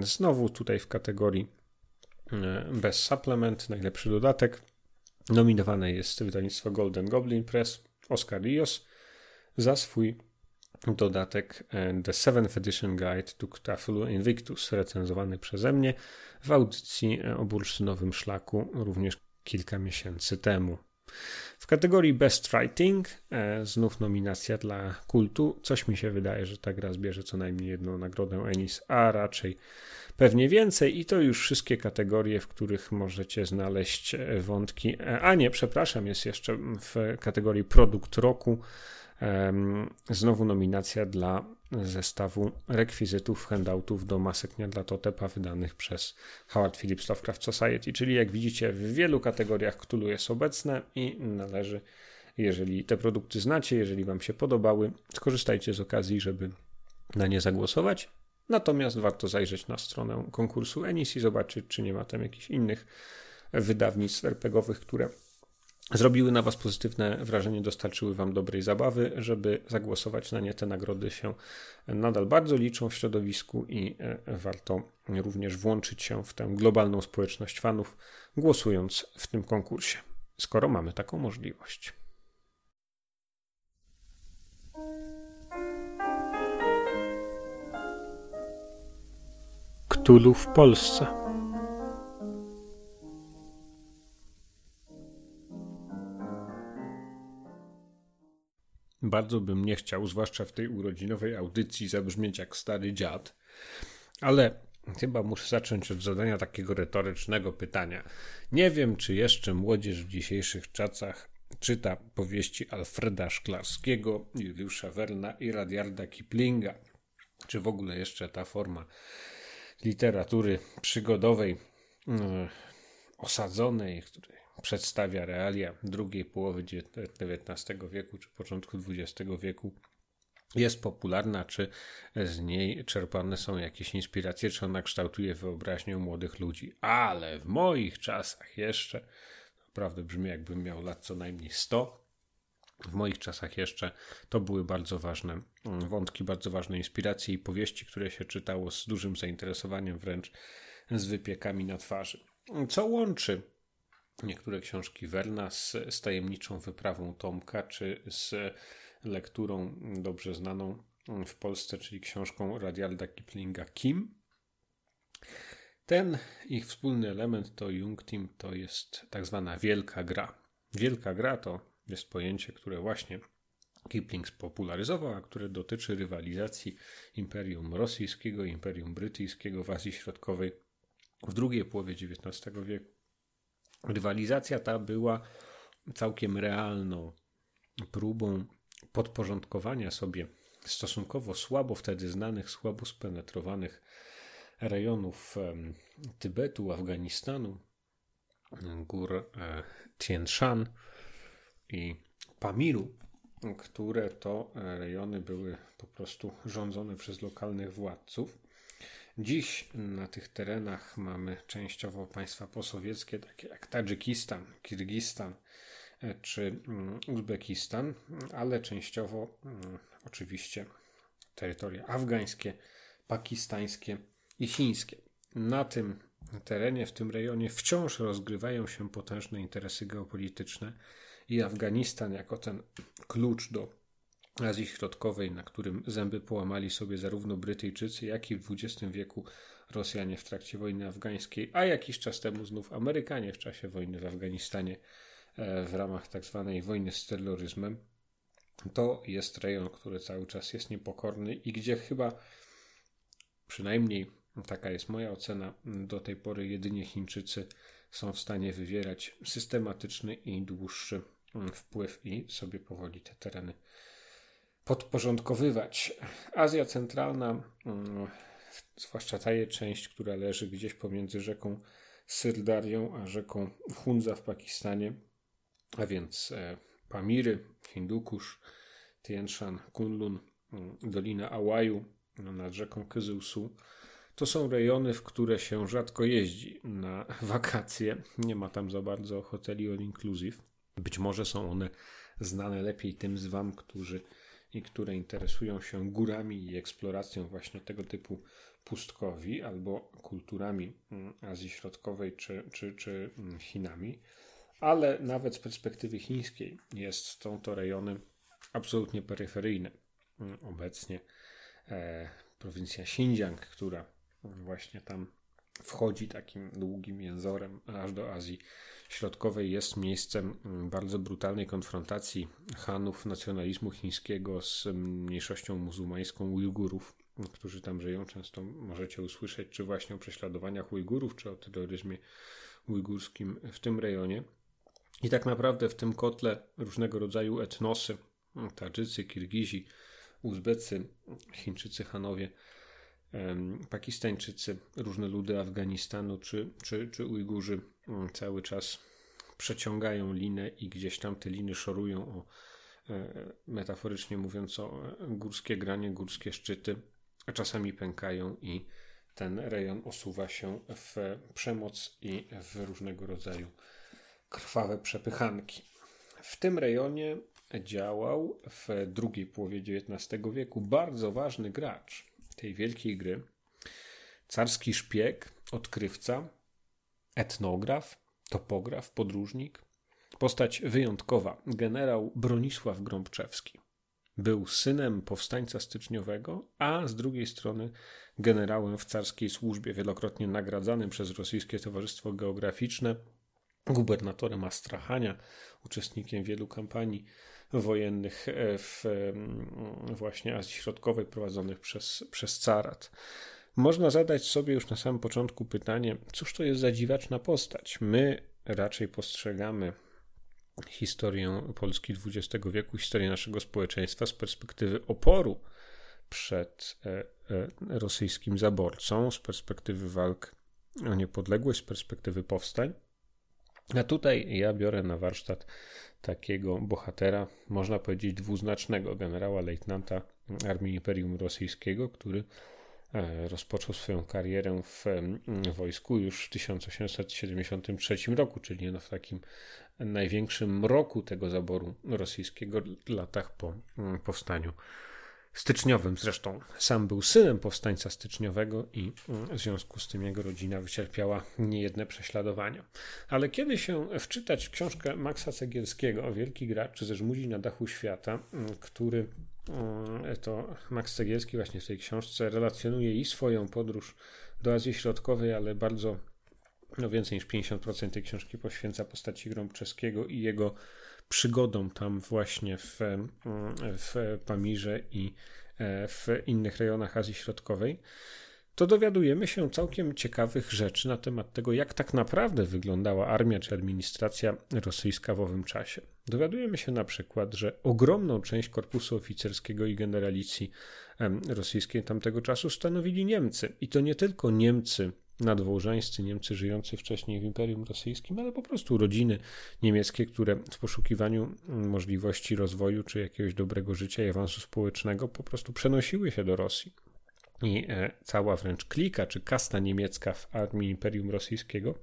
Znowu tutaj w kategorii bez supplement, najlepszy dodatek. Nominowane jest wydawnictwo Golden Goblin Press, Oscar Rios za swój dodatek The Seventh Edition Guide to Cthulhu Invictus, recenzowany przeze mnie w audycji o bursztynowym szlaku również kilka miesięcy temu. W kategorii Best Writing e, znów nominacja dla kultu. Coś mi się wydaje, że ta gra zbierze co najmniej jedną nagrodę Enis, a raczej pewnie więcej. I to już wszystkie kategorie, w których możecie znaleźć e, wątki. E, a nie, przepraszam, jest jeszcze w kategorii Produkt Roku. Znowu nominacja dla zestawu rekwizytów, handoutów do masek dla Totepa wydanych przez Howard Phillips Lovecraft Society, czyli jak widzicie w wielu kategoriach Cthulhu jest obecne i należy, jeżeli te produkty znacie, jeżeli Wam się podobały, skorzystajcie z okazji, żeby na nie zagłosować. Natomiast warto zajrzeć na stronę konkursu Enis i zobaczyć, czy nie ma tam jakichś innych wydawnictw RPGowych, które zrobiły na Was pozytywne wrażenie, dostarczyły Wam dobrej zabawy, żeby zagłosować na nie. Te nagrody się nadal bardzo liczą w środowisku i e, warto również włączyć się w tę globalną społeczność fanów, głosując w tym konkursie, skoro mamy taką możliwość. Ktulu w Polsce. Bardzo bym nie chciał, zwłaszcza w tej urodzinowej audycji, zabrzmieć jak stary dziad, ale chyba muszę zacząć od zadania takiego retorycznego pytania. Nie wiem, czy jeszcze młodzież w dzisiejszych czasach czyta powieści Alfreda Szklarskiego, Juliusza Werna i Radiarda Kiplinga, czy w ogóle jeszcze ta forma literatury przygodowej, yy, osadzonej, której przedstawia realia drugiej połowy XIX wieku czy początku XX wieku jest popularna, czy z niej czerpane są jakieś inspiracje, czy ona kształtuje wyobraźnię młodych ludzi. Ale w moich czasach jeszcze, naprawdę brzmi jakbym miał lat co najmniej 100, w moich czasach jeszcze to były bardzo ważne mm, wątki, bardzo ważne inspiracje i powieści, które się czytało z dużym zainteresowaniem, wręcz z wypiekami na twarzy. Co łączy niektóre książki Werna z, z tajemniczą wyprawą Tomka, czy z lekturą dobrze znaną w Polsce, czyli książką Radialda Kiplinga Kim. Ten ich wspólny element to Jung Team, to jest tak zwana wielka gra. Wielka gra to jest pojęcie, które właśnie Kipling spopularyzował, a które dotyczy rywalizacji Imperium Rosyjskiego i Imperium Brytyjskiego w Azji Środkowej w drugiej połowie XIX wieku. Rywalizacja ta była całkiem realną próbą podporządkowania sobie stosunkowo słabo wtedy znanych, słabo spenetrowanych rejonów Tybetu, Afganistanu, gór e, Tien Shan i Pamiru, które to e, rejony były po prostu rządzone przez lokalnych władców. Dziś na tych terenach mamy częściowo państwa posowieckie, takie jak Tadżykistan, Kirgistan e, czy mm, Uzbekistan, ale częściowo mm, oczywiście terytoria afgańskie, pakistańskie i chińskie. Na tym terenie, w tym rejonie wciąż rozgrywają się potężne interesy geopolityczne i Afganistan jako ten klucz do Azji Środkowej, na którym zęby połamali sobie zarówno Brytyjczycy, jak i w XX wieku Rosjanie w trakcie wojny afgańskiej, a jakiś czas temu znów Amerykanie w czasie wojny w Afganistanie e, w ramach tak zwanej wojny z terroryzmem. To jest rejon, który cały czas jest niepokorny i gdzie chyba przynajmniej taka jest moja ocena, do tej pory jedynie Chińczycy są w stanie wywierać systematyczny i dłuższy wpływ i sobie powoli te tereny podporządkowywać. Azja Centralna, mm, zwłaszcza ta jej część, która leży gdzieś pomiędzy rzeką Syrdarią a rzeką Hunza w Pakistanie, a więc e, Pamiry, Hindukusz, Tien Shan, Kunlun, mm, Dolina Ałaju nad rzeką Kyzyłsu. To są rejony, w które się rzadko jeździ na wakacje. Nie ma tam za bardzo hoteli all inclusive. Być może są one znane lepiej tym z Wam, którzy które interesują się górami i eksploracją właśnie tego typu pustkowi albo kulturami mm, Azji Środkowej czy, czy, czy mm, Chinami, ale nawet z perspektywy chińskiej jest, są to rejony absolutnie peryferyjne. Mm, obecnie e, prowincja Xinjiang, która właśnie tam wchodzi takim długim jęzorem aż do Azji Środkowej, jest miejscem bardzo brutalnej konfrontacji Hanów nacjonalizmu chińskiego z mniejszością muzułmańską Ujgurów, którzy tam żyją. Często możecie usłyszeć, czy właśnie o prześladowaniach Ujgurów, czy o terroryzmie ujgurskim w tym rejonie. I tak naprawdę w tym kotle różnego rodzaju etnosy, Tadżycy, Kirgizi, Uzbecy, Chińczycy, Hanowie, Pakistańczycy, różne ludy Afganistanu czy, czy, czy Ujgurzy mm, cały czas przeciągają linę i gdzieś tam te liny szorują o, e, metaforycznie mówiąc, o górskie granie, górskie szczyty, a czasami pękają i ten rejon osuwa się w przemoc i w różnego rodzaju krwawe przepychanki. W tym rejonie działał w drugiej połowie XIX wieku bardzo ważny gracz tej wielkiej gry, carski szpieg, odkrywca, etnograf, topograf, podróżnik, postać wyjątkowa, generał Bronisław Grąbczewski. Był synem powstańca styczniowego, a z drugiej strony generałem w carskiej służbie, wielokrotnie nagradzanym przez Rosyjskie Towarzystwo Geograficzne, gubernatorem Astrachania, uczestnikiem wielu kampanii wojennych e, w właśnie Azji Środkowej prowadzonych przez, przez carat. Można zadać sobie już na samym początku pytanie, cóż to jest za dziwaczna postać? My raczej postrzegamy historię Polski XX wieku, historię naszego społeczeństwa z perspektywy oporu przed e, e, rosyjskim zaborcą, z perspektywy walk o niepodległość, z perspektywy powstań. A tutaj ja biorę na warsztat takiego bohatera, można powiedzieć dwuznacznego, generała lejtnanta Armii Imperium Rosyjskiego, który e, rozpoczął swoją karierę w wojsku już w 1873 roku, czyli no w takim największym roku tego zaboru rosyjskiego, latach po powstaniu styczniowym. Zresztą sam był synem powstańca styczniowego i mm, w związku z tym jego rodzina wycierpiała niejedne prześladowania. Ale kiedy się wczytać w książkę Maxa Cegielskiego, Wielki Gracz ze Żmudzi na dachu świata, mm, który mm, to Max Cegielski właśnie w tej książce relacjonuje i swoją podróż do Azji Środkowej, ale bardzo no więcej niż 50% tej książki poświęca postaci Grąbczewskiego i jego przygodą tam właśnie w, w Pamirze i e, w innych rejonach Azji Środkowej, to dowiadujemy się całkiem ciekawych rzeczy na temat tego, jak tak naprawdę wyglądała armia czy administracja rosyjska w owym czasie. Dowiadujemy się na przykład, że ogromną część korpusu oficerskiego i generalicji rosyjskiej tamtego czasu stanowili Niemcy. I to nie tylko Niemcy nadwołżańscy Niemcy żyjący wcześniej w Imperium Rosyjskim, ale po prostu rodziny niemieckie, które w poszukiwaniu możliwości rozwoju czy jakiegoś dobrego życia i awansu społecznego po prostu przenosiły się do Rosji. I e, cała wręcz klika czy kasta niemiecka w armii Imperium Rosyjskiego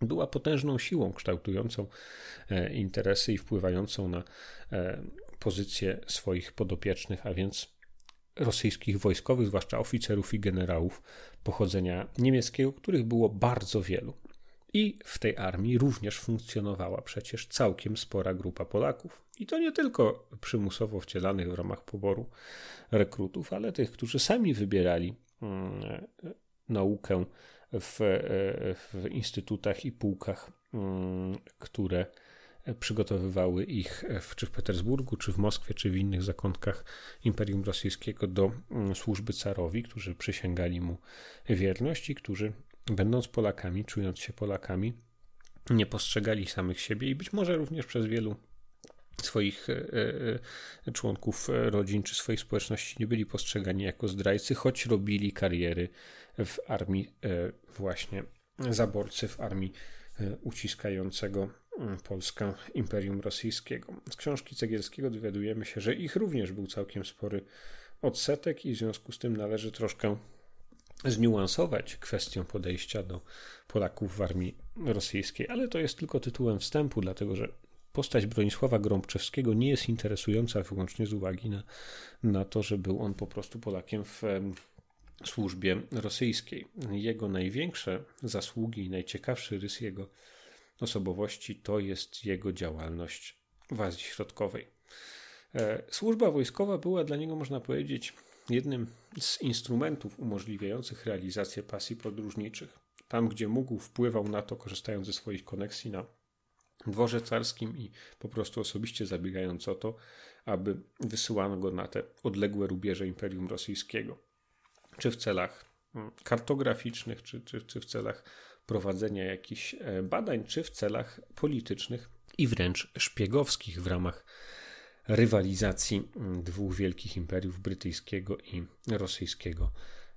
była potężną siłą kształtującą e, interesy i wpływającą na e, pozycje swoich podopiecznych, a więc rosyjskich wojskowych, zwłaszcza oficerów i generałów pochodzenia niemieckiego, których było bardzo wielu. I w tej armii również funkcjonowała przecież całkiem spora grupa Polaków. I to nie tylko przymusowo wcielanych w ramach poboru rekrutów, ale tych, którzy sami wybierali mm, naukę w, w instytutach i pułkach, mm, które przygotowywały ich w, czy w Petersburgu, czy w Moskwie, czy w innych zakątkach Imperium Rosyjskiego do mm, służby carowi, którzy przysięgali mu wierność i którzy, będąc Polakami, czując się Polakami, nie postrzegali samych siebie i być może również przez wielu swoich e, e, członków rodzin czy swoich społeczności nie byli postrzegani jako zdrajcy, choć robili kariery w armii e, właśnie zaborcy, w armii uciskającego Polskę Imperium Rosyjskiego. Z książki Cegielskiego dowiadujemy się, że ich również był całkiem spory odsetek i w związku z tym należy troszkę zniuansować kwestię podejścia do Polaków w armii rosyjskiej, ale to jest tylko tytułem wstępu, dlatego że postać Bronisława Grąbczewskiego nie jest interesująca wyłącznie z uwagi na, na to, że był on po prostu Polakiem w służbie rosyjskiej. Jego największe zasługi i najciekawszy rys jego osobowości to jest jego działalność w Azji Środkowej. E, służba wojskowa była dla niego, można powiedzieć, jednym z instrumentów umożliwiających realizację pasji podróżniczych. Tam, gdzie mógł, wpływał na to, korzystając ze swoich koneksji na dworze carskim i po prostu osobiście zabiegając o to, aby wysyłano go na te odległe rubieże Imperium Rosyjskiego. Czy w celach mm, kartograficznych, czy, czy, czy w celach prowadzenia jakichś e, badań, czy w celach politycznych i wręcz szpiegowskich w ramach rywalizacji mm, dwóch wielkich imperiów brytyjskiego i rosyjskiego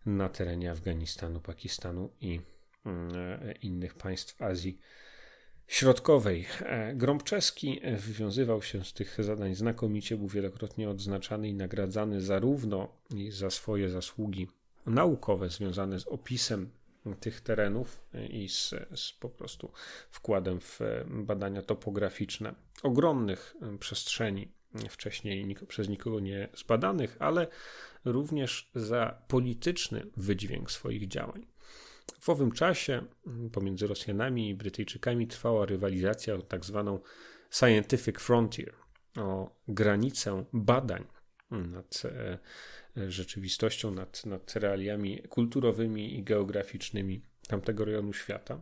na terenie Afganistanu, Pakistanu i mm, e, innych państw Azji Środkowej. E, Grąbczewski wywiązywał się z tych zadań znakomicie, był wielokrotnie odznaczany i nagradzany zarówno za swoje zasługi naukowe związane z opisem tych terenów i z, z, po prostu wkładem w badania topograficzne ogromnych przestrzeni wcześniej przez nikogo nie zbadanych, ale również za polityczny wydźwięk swoich działań. W owym czasie pomiędzy Rosjanami i Brytyjczykami trwała rywalizacja o tak zwaną scientific frontier, o granicę badań nad e, rzeczywistością, nad, nad realiami kulturowymi i geograficznymi tamtego rejonu świata.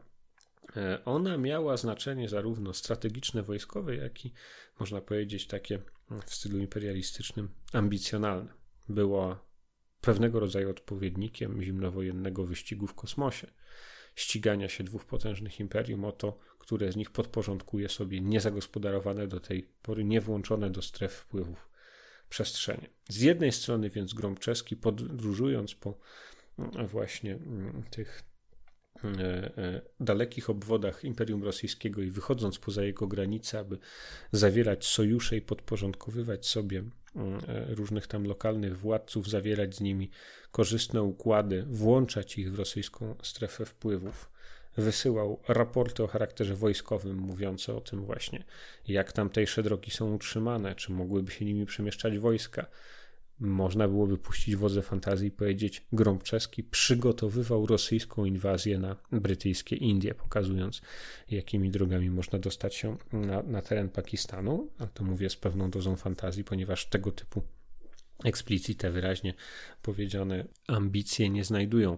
E, ona miała znaczenie zarówno strategiczne, wojskowe, jak i można powiedzieć takie w stylu imperialistycznym ambicjonalne. Była pewnego rodzaju odpowiednikiem zimnowojennego wyścigu w kosmosie, ścigania się dwóch potężnych imperium o to, które z nich podporządkuje sobie niezagospodarowane do tej pory, niewłączone do stref wpływów przestrzenie. Z jednej strony więc Gromczeski podróżując po mm, właśnie mm, tych mm, e, e, dalekich obwodach Imperium Rosyjskiego i wychodząc poza jego granice, aby zawierać sojusze i podporządkowywać sobie e, różnych tam lokalnych władców, zawierać z nimi korzystne układy, włączać ich w rosyjską strefę wpływów wysyłał raporty o charakterze wojskowym, mówiące o tym właśnie, jak tamtejsze drogi są utrzymane, czy mogłyby się nimi przemieszczać wojska. Można byłoby puścić wodze fantazji i powiedzieć, Grąbczeski przygotowywał rosyjską inwazję na brytyjskie Indie, pokazując, jakimi drogami można dostać się na, na teren Pakistanu. A to mówię z pewną dozą fantazji, ponieważ tego typu eksplicite, wyraźnie powiedziane ambicje nie znajdują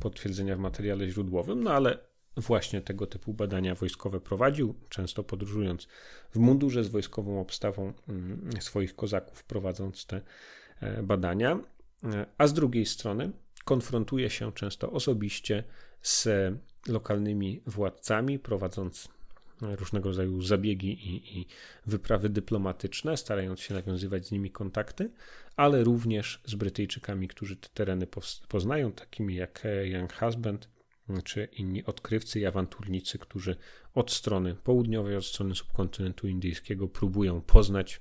potwierdzenia w materiale źródłowym, no ale właśnie tego typu badania wojskowe prowadził, często podróżując w mundurze z wojskową obstawą mm, swoich kozaków, prowadząc te e, badania, e, a z drugiej strony konfrontuje się często osobiście z lokalnymi władcami, prowadząc różnego rodzaju zabiegi i, i, wyprawy dyplomatyczne, starając się nawiązywać z nimi kontakty, ale również z Brytyjczykami, którzy te tereny poznają, takimi jak Young Husband, czy inni odkrywcy i awanturnicy, którzy od strony południowej, od strony subkontynentu indyjskiego próbują poznać,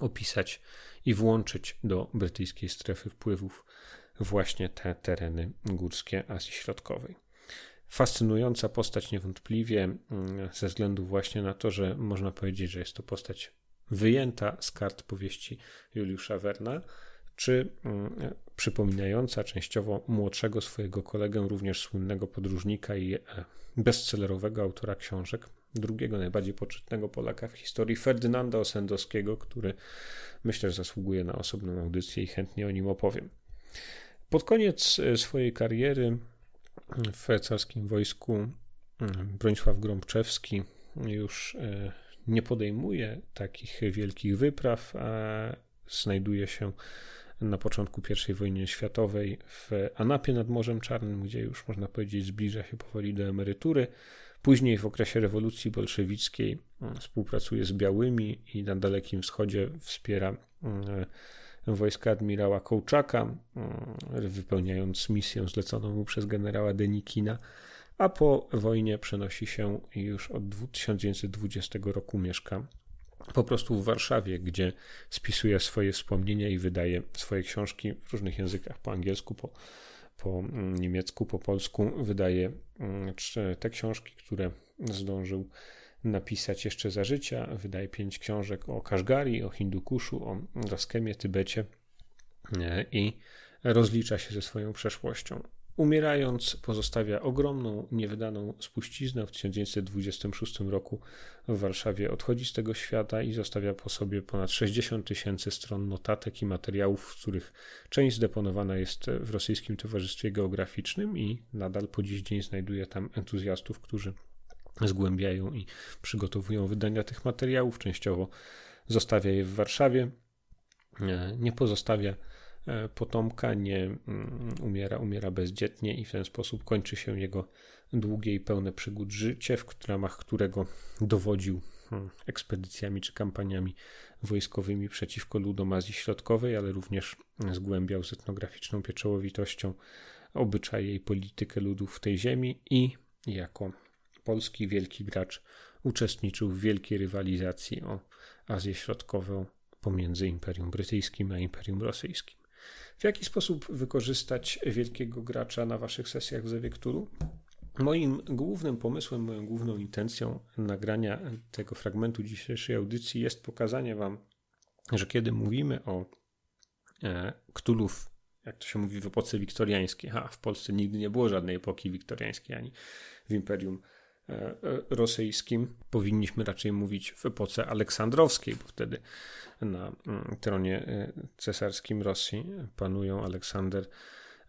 opisać i włączyć do brytyjskiej strefy wpływów właśnie te tereny górskie Azji Środkowej. Fascynująca postać niewątpliwie mm, ze względu właśnie na to, że można powiedzieć, że jest to postać wyjęta z kart powieści Juliusza Werna, czy mm, przypominająca częściowo młodszego swojego kolegę, również słynnego podróżnika i e, bestsellerowego autora książek, drugiego najbardziej poczytnego Polaka w historii, Ferdynanda Osendowskiego, który myślę, że zasługuje na osobną audycję i chętnie o nim opowiem. Pod koniec e, swojej kariery w carskim wojsku mm, Bronisław Grąbczewski już e, nie podejmuje takich wielkich wypraw, a znajduje się na początku I wojny światowej w Anapie nad Morzem Czarnym, gdzie już można powiedzieć zbliża się powoli do emerytury. Później w okresie rewolucji bolszewickiej mm, współpracuje z białymi i na Dalekim Wschodzie wspiera mm, wojska admirała Kołczaka, mm, wypełniając misję zleconą mu przez generała Denikina, a po wojnie przenosi się już od 1920 roku mieszka po prostu w Warszawie, gdzie spisuje swoje wspomnienia i wydaje swoje książki w różnych językach, po angielsku, po, po niemiecku, po polsku. Wydaje te książki, które zdążył napisać jeszcze za życia. Wydaje pięć książek o Kaszgari, o Hindukuszu, o Raskemie, Tybecie i rozlicza się ze swoją przeszłością. Umierając, pozostawia ogromną, niewydaną spuściznę. W 1926 roku w Warszawie odchodzi z tego świata i zostawia po sobie ponad 60 tysięcy stron notatek i materiałów, w których część zdeponowana jest w Rosyjskim Towarzystwie Geograficznym i nadal po dziś dzień znajduje tam entuzjastów, którzy zgłębiają i przygotowują wydania tych materiałów. Częściowo zostawia je w Warszawie. Nie pozostawia potomka, nie mm, umiera, umiera bezdzietnie i w ten sposób kończy się jego długie i pełne przygód życie, w ramach którego dowodził hmm, ekspedycjami czy kampaniami wojskowymi przeciwko ludom Azji Środkowej, ale również zgłębiał z etnograficzną pieczołowitością obyczaje i politykę ludów w tej ziemi i jako polski wielki gracz uczestniczył w wielkiej rywalizacji o Azję Środkową pomiędzy Imperium Brytyjskim a Imperium Rosyjskim. W jaki sposób wykorzystać wielkiego gracza na waszych sesjach w Zawiekturu? Moim głównym pomysłem, moją główną intencją nagrania tego fragmentu dzisiejszej audycji jest pokazanie wam, że kiedy mówimy o e, Ktulów, jak to się mówi w epoce wiktoriańskiej, a w Polsce nigdy nie było żadnej epoki wiktoriańskiej ani w Imperium E, e, rosyjskim. Powinniśmy raczej mówić w epoce aleksandrowskiej, bo wtedy na mm, tronie e, cesarskim Rosji panują Aleksander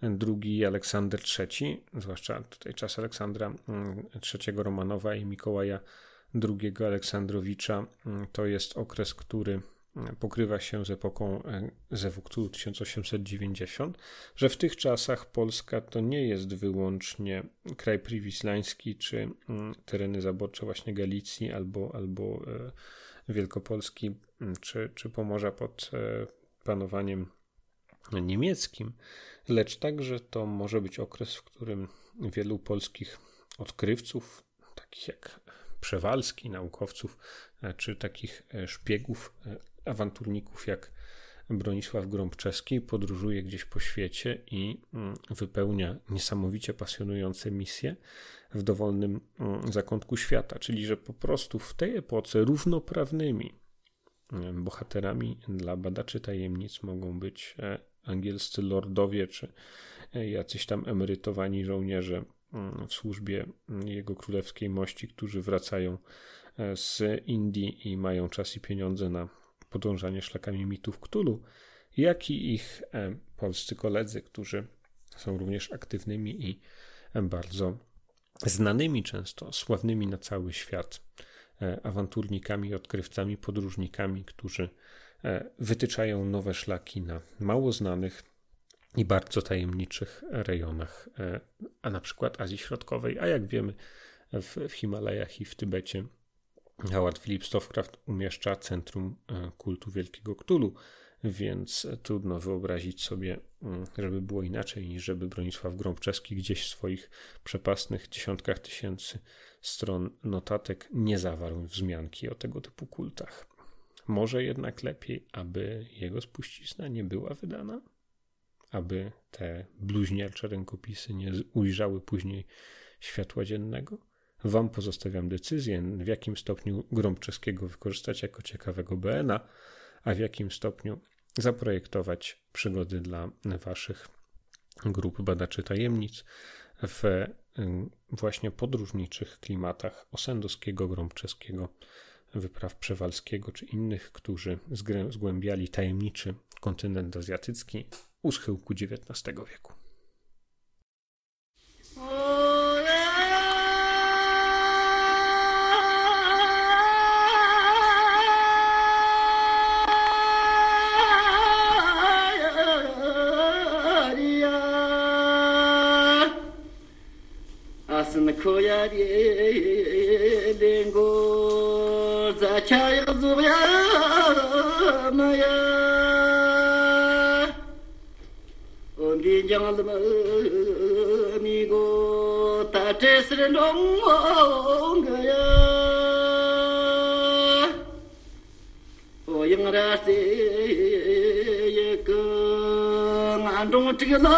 II i Aleksander III, zwłaszcza tutaj czas Aleksandra III mm, Romanowa i Mikołaja II Aleksandrowicza. Mm, to jest okres, który pokrywa się z epoką e, Zewuktulu 1890, że w tych czasach Polska to nie jest wyłącznie kraj priwislański czy mm, tereny zaborcze właśnie Galicji albo, albo e, Wielkopolski mm, czy, czy Pomorza pod e, panowaniem niemieckim, lecz także to może być okres, w którym wielu polskich odkrywców, takich jak Przewalski, naukowców, czy takich szpiegów awanturników jak Bronisław Grąbczewski podróżuje gdzieś po świecie i mm, wypełnia niesamowicie pasjonujące misje w dowolnym mm, zakątku świata, czyli że po prostu w tej epoce równoprawnymi mm, bohaterami dla badaczy tajemnic mogą być e, angielscy lordowie czy e, jacyś tam emerytowani żołnierze w służbie jego królewskiej mości, którzy wracają e, z Indii i mają czas i pieniądze na podążanie szlakami mitów Ktulu, jak i ich e, polscy koledzy, którzy są również aktywnymi i e, bardzo znanymi często, sławnymi na cały świat e, awanturnikami, odkrywcami, podróżnikami, którzy wytyczają nowe szlaki na mało znanych i bardzo tajemniczych rejonach, a na przykład Azji Środkowej, a jak wiemy w, Himalajach i w Tybecie Howard Phillips Lovecraft umieszcza centrum e, kultu Wielkiego Ktulu, więc trudno wyobrazić sobie, mm, żeby było inaczej niż żeby Bronisław Grąbczewski gdzieś w swoich przepasnych dziesiątkach tysięcy stron notatek nie zawarł wzmianki o tego typu kultach. Może jednak lepiej, aby jego spuścizna nie była wydana? Aby te bluźniercze rękopisy nie ujrzały później światła dziennego? Wam pozostawiam decyzję, w jakim stopniu grom czeskiego wykorzystać jako ciekawego BN-a, a w jakim stopniu zaprojektować przygody dla Waszych grup badaczy tajemnic w właśnie podróżniczych klimatach osendowskiego, gromczeskiego, wypraw przewalskiego czy innych, którzy zgłębiali tajemniczy kontynent azjatycki u schyłku XIX wieku. choya lengo za chaya zuya maya ondi jangal mi go ta tesre nong gaya o yang ra se ye ko ngandong tigla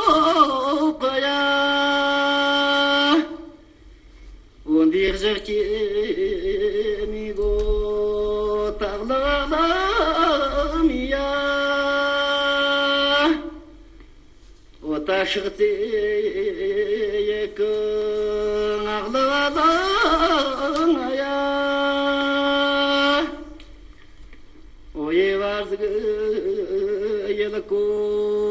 见你我达拉拉米呀，我打起这个阿格拉拉呀，我一巴掌个一拉弓。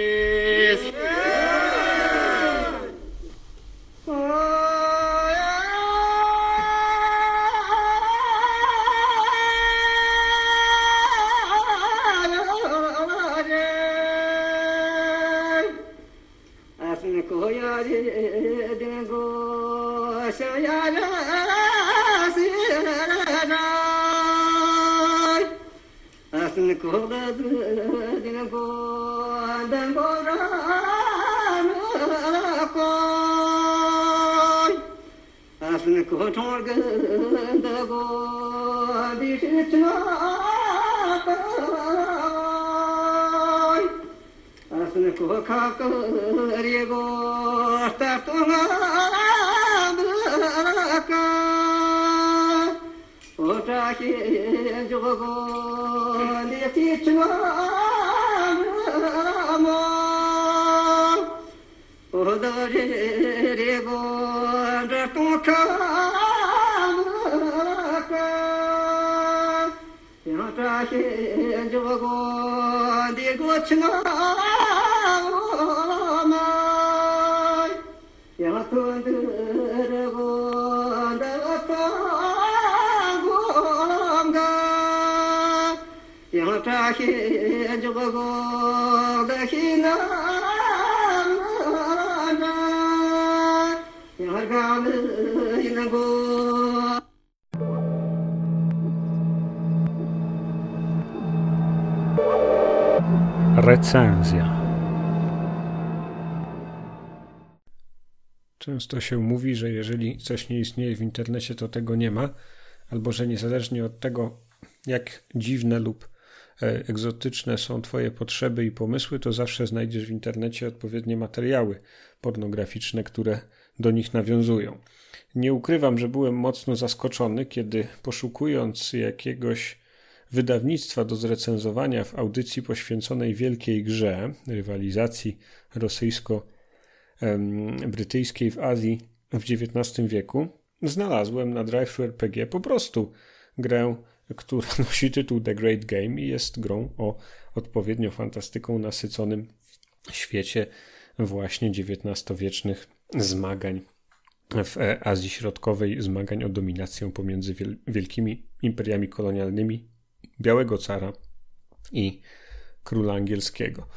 di go Recenzja Często się mówi, że jeżeli coś nie istnieje w internecie, to tego nie ma, albo że niezależnie od tego, jak dziwne lub e, egzotyczne są Twoje potrzeby i pomysły, to zawsze znajdziesz w internecie odpowiednie materiały pornograficzne, które do nich nawiązują. Nie ukrywam, że byłem mocno zaskoczony, kiedy poszukując jakiegoś wydawnictwa do zrecenzowania w audycji poświęconej wielkiej grze, rywalizacji rosyjsko- brytyjskiej w Azji w XIX wieku, znalazłem na Drive RPG po prostu grę, która nosi tytuł The Great Game i jest grą o odpowiednio fantastyką nasyconym świecie właśnie XIX-wiecznych zmagań w Azji Środkowej, zmagań o dominację pomiędzy wielkimi imperiami kolonialnymi Białego Cara i Króla Angielskiego.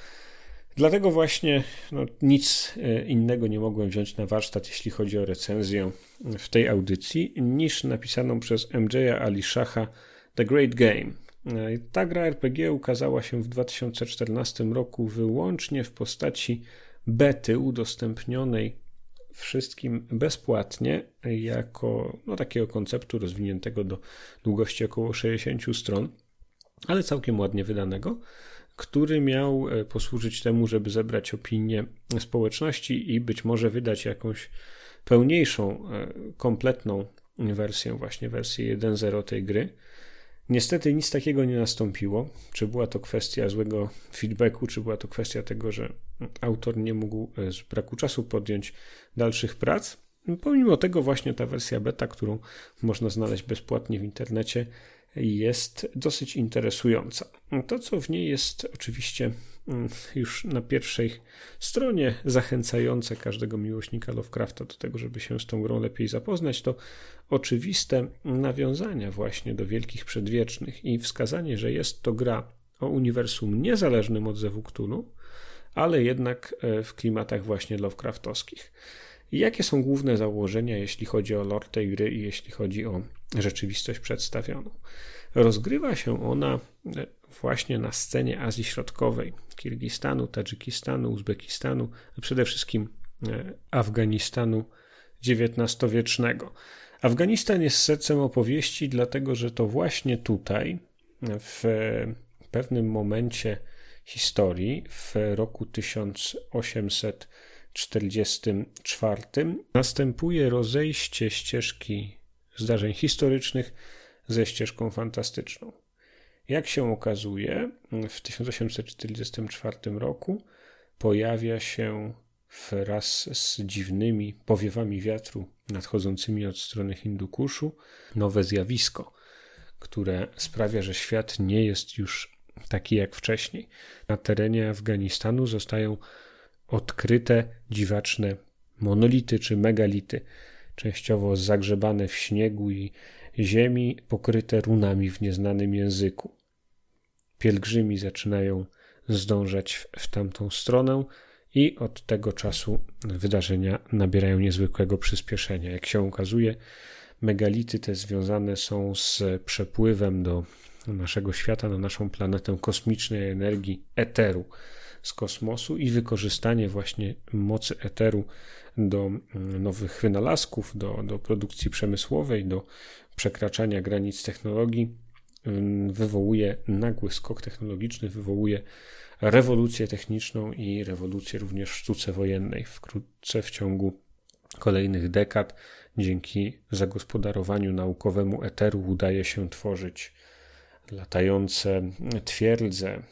Dlatego właśnie no, nic e, innego nie mogłem wziąć na warsztat, jeśli chodzi o recenzję w tej audycji, niż napisaną przez MJ'a Ali Shaha The Great Game. E, ta gra RPG ukazała się w 2014 roku wyłącznie w postaci bety udostępnionej wszystkim bezpłatnie jako no, takiego konceptu rozwiniętego do długości około 60 stron, ale całkiem ładnie wydanego który miał e, posłużyć temu, żeby zebrać opinię społeczności i być może wydać jakąś pełniejszą, e, kompletną wersję, właśnie wersję 1.0 tej gry. Niestety nic takiego nie nastąpiło. Czy była to kwestia złego feedbacku, czy była to kwestia tego, że autor nie mógł e, z braku czasu podjąć dalszych prac. Pomimo tego, właśnie ta wersja beta, którą można znaleźć bezpłatnie w internecie, jest dosyć interesująca. To, co w niej jest oczywiście mm, już na pierwszej stronie zachęcające każdego miłośnika Lovecrafta do tego, żeby się z tą grą lepiej zapoznać, to oczywiste nawiązania właśnie do Wielkich Przedwiecznych i wskazanie, że jest to gra o uniwersum niezależnym od Zewu Cthulhu, ale jednak e, w klimatach właśnie Lovecraftowskich. Jakie są główne założenia, jeśli chodzi o lore tej gry i jeśli chodzi o rzeczywistość przedstawioną? Rozgrywa się ona e, właśnie na scenie Azji Środkowej, Kirgistanu, Tadżykistanu, Uzbekistanu, a przede wszystkim e, Afganistanu XIX-wiecznego. Afganistan jest sercem opowieści, dlatego że to właśnie tutaj, w pewnym momencie historii, w roku 1800 1944 następuje rozejście ścieżki zdarzeń historycznych ze ścieżką fantastyczną. Jak się okazuje, w 1844 roku pojawia się wraz z dziwnymi powiewami wiatru nadchodzącymi od strony Hindukuszu nowe zjawisko, które sprawia, że świat nie jest już taki jak wcześniej. Na terenie Afganistanu zostają odkryte dziwaczne monolity czy megality, częściowo zagrzebane w śniegu i ziemi, pokryte runami w nieznanym języku. Pielgrzymi zaczynają zdążać w, tamtą stronę i od tego czasu wydarzenia nabierają niezwykłego przyspieszenia. Jak się okazuje, megality te związane są z przepływem do naszego świata, na naszą planetę kosmicznej energii eteru z kosmosu i wykorzystanie właśnie mocy eteru do mm, nowych wynalazków, do, do produkcji przemysłowej, do przekraczania granic technologii, mm, wywołuje nagły skok technologiczny, wywołuje rewolucję techniczną i rewolucję również w sztuce wojennej. Wkrótce w ciągu kolejnych dekad, dzięki zagospodarowaniu naukowemu eteru, udaje się tworzyć latające twierdze,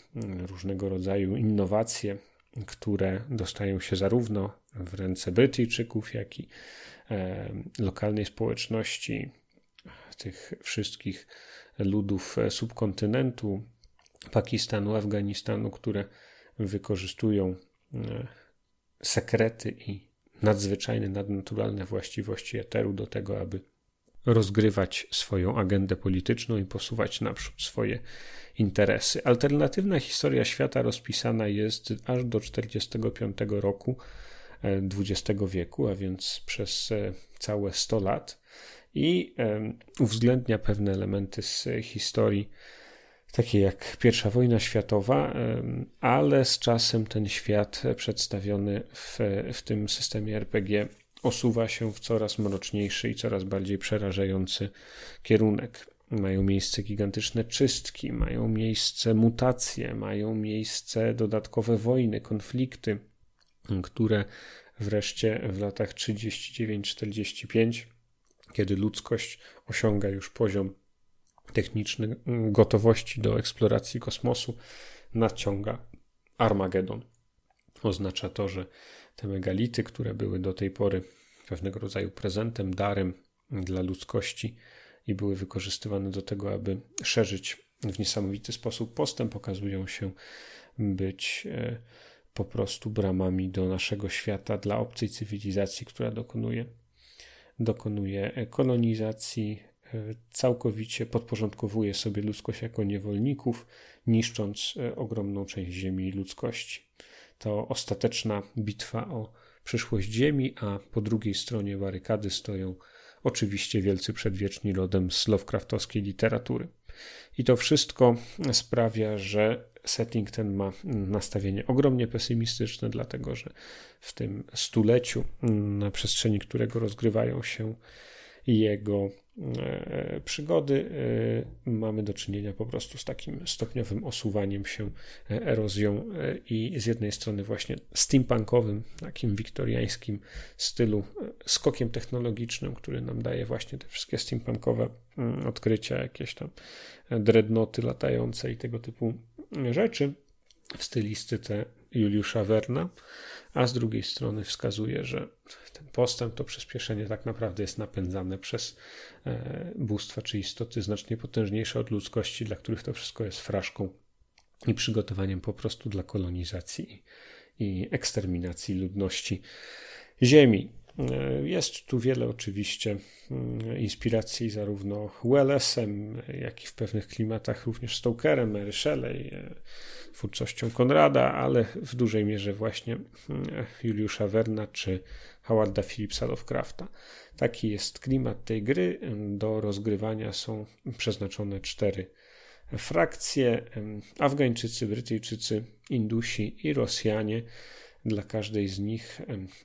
różnego rodzaju innowacje, które dostają się zarówno w ręce Brytyjczyków, jak i e, lokalnej społeczności, tych wszystkich ludów subkontynentu, Pakistanu, Afganistanu, które wykorzystują e, sekrety i nadzwyczajne, nadnaturalne właściwości eteru do tego, aby rozgrywać swoją agendę polityczną i posuwać naprzód swoje interesy. Alternatywna historia świata rozpisana jest aż do 45 roku XX e, wieku, a więc przez e, całe 100 lat i e, uwzględnia pewne elementy z historii takie jak I wojna światowa, ale z czasem ten świat przedstawiony w, w tym systemie RPG osuwa się w coraz mroczniejszy i coraz bardziej przerażający kierunek. Mają miejsce gigantyczne czystki, mają miejsce mutacje, mają miejsce dodatkowe wojny, konflikty, które wreszcie w latach 39-45, kiedy ludzkość osiąga już poziom techniczny gotowości do eksploracji kosmosu, nadciąga Armagedon. Oznacza to, że te megality, które były do tej pory pewnego rodzaju prezentem, darem dla ludzkości i były wykorzystywane do tego, aby szerzyć w niesamowity sposób postęp, okazują się być e, po prostu bramami do naszego świata dla obcej cywilizacji, która dokonuje, dokonuje kolonizacji, e, całkowicie podporządkowuje sobie ludzkość jako niewolników, niszcząc e, ogromną część ziemi ludzkości. To ostateczna bitwa o przyszłość Ziemi, a po drugiej stronie barykady stoją oczywiście wielcy przedwieczni rodem z Lovecraftowskiej literatury. I to wszystko sprawia, że setting ten ma nastawienie ogromnie pesymistyczne, dlatego że w tym stuleciu, na przestrzeni którego rozgrywają się jego przygody, e, mamy do czynienia po prostu z takim stopniowym osuwaniem się, e, erozją i z jednej strony właśnie steampunkowym, takim wiktoriańskim stylu, skokiem technologicznym, który nam daje właśnie te wszystkie steampunkowe mm, odkrycia, jakieś tam dreadnoty latające i tego typu rzeczy w stylistyce Juliusza Werna, a z drugiej strony wskazuje, że ten postęp, to przyspieszenie tak naprawdę jest napędzane przez e, bóstwa czy istoty znacznie potężniejsze od ludzkości, dla których to wszystko jest fraszką i przygotowaniem po prostu dla kolonizacji i eksterminacji ludności Ziemi. E, jest tu wiele oczywiście mm, inspiracji zarówno Wellesem, jak i w pewnych klimatach również Stokerem, Mary Shelley, e, twórczością Konrada, ale w dużej mierze właśnie mm, Juliusza Werna czy Howarda Phillipsa Lovecrafta. Taki jest klimat tej gry. Do rozgrywania są przeznaczone cztery frakcje: Afgańczycy, Brytyjczycy, Indusi i Rosjanie. Dla każdej z nich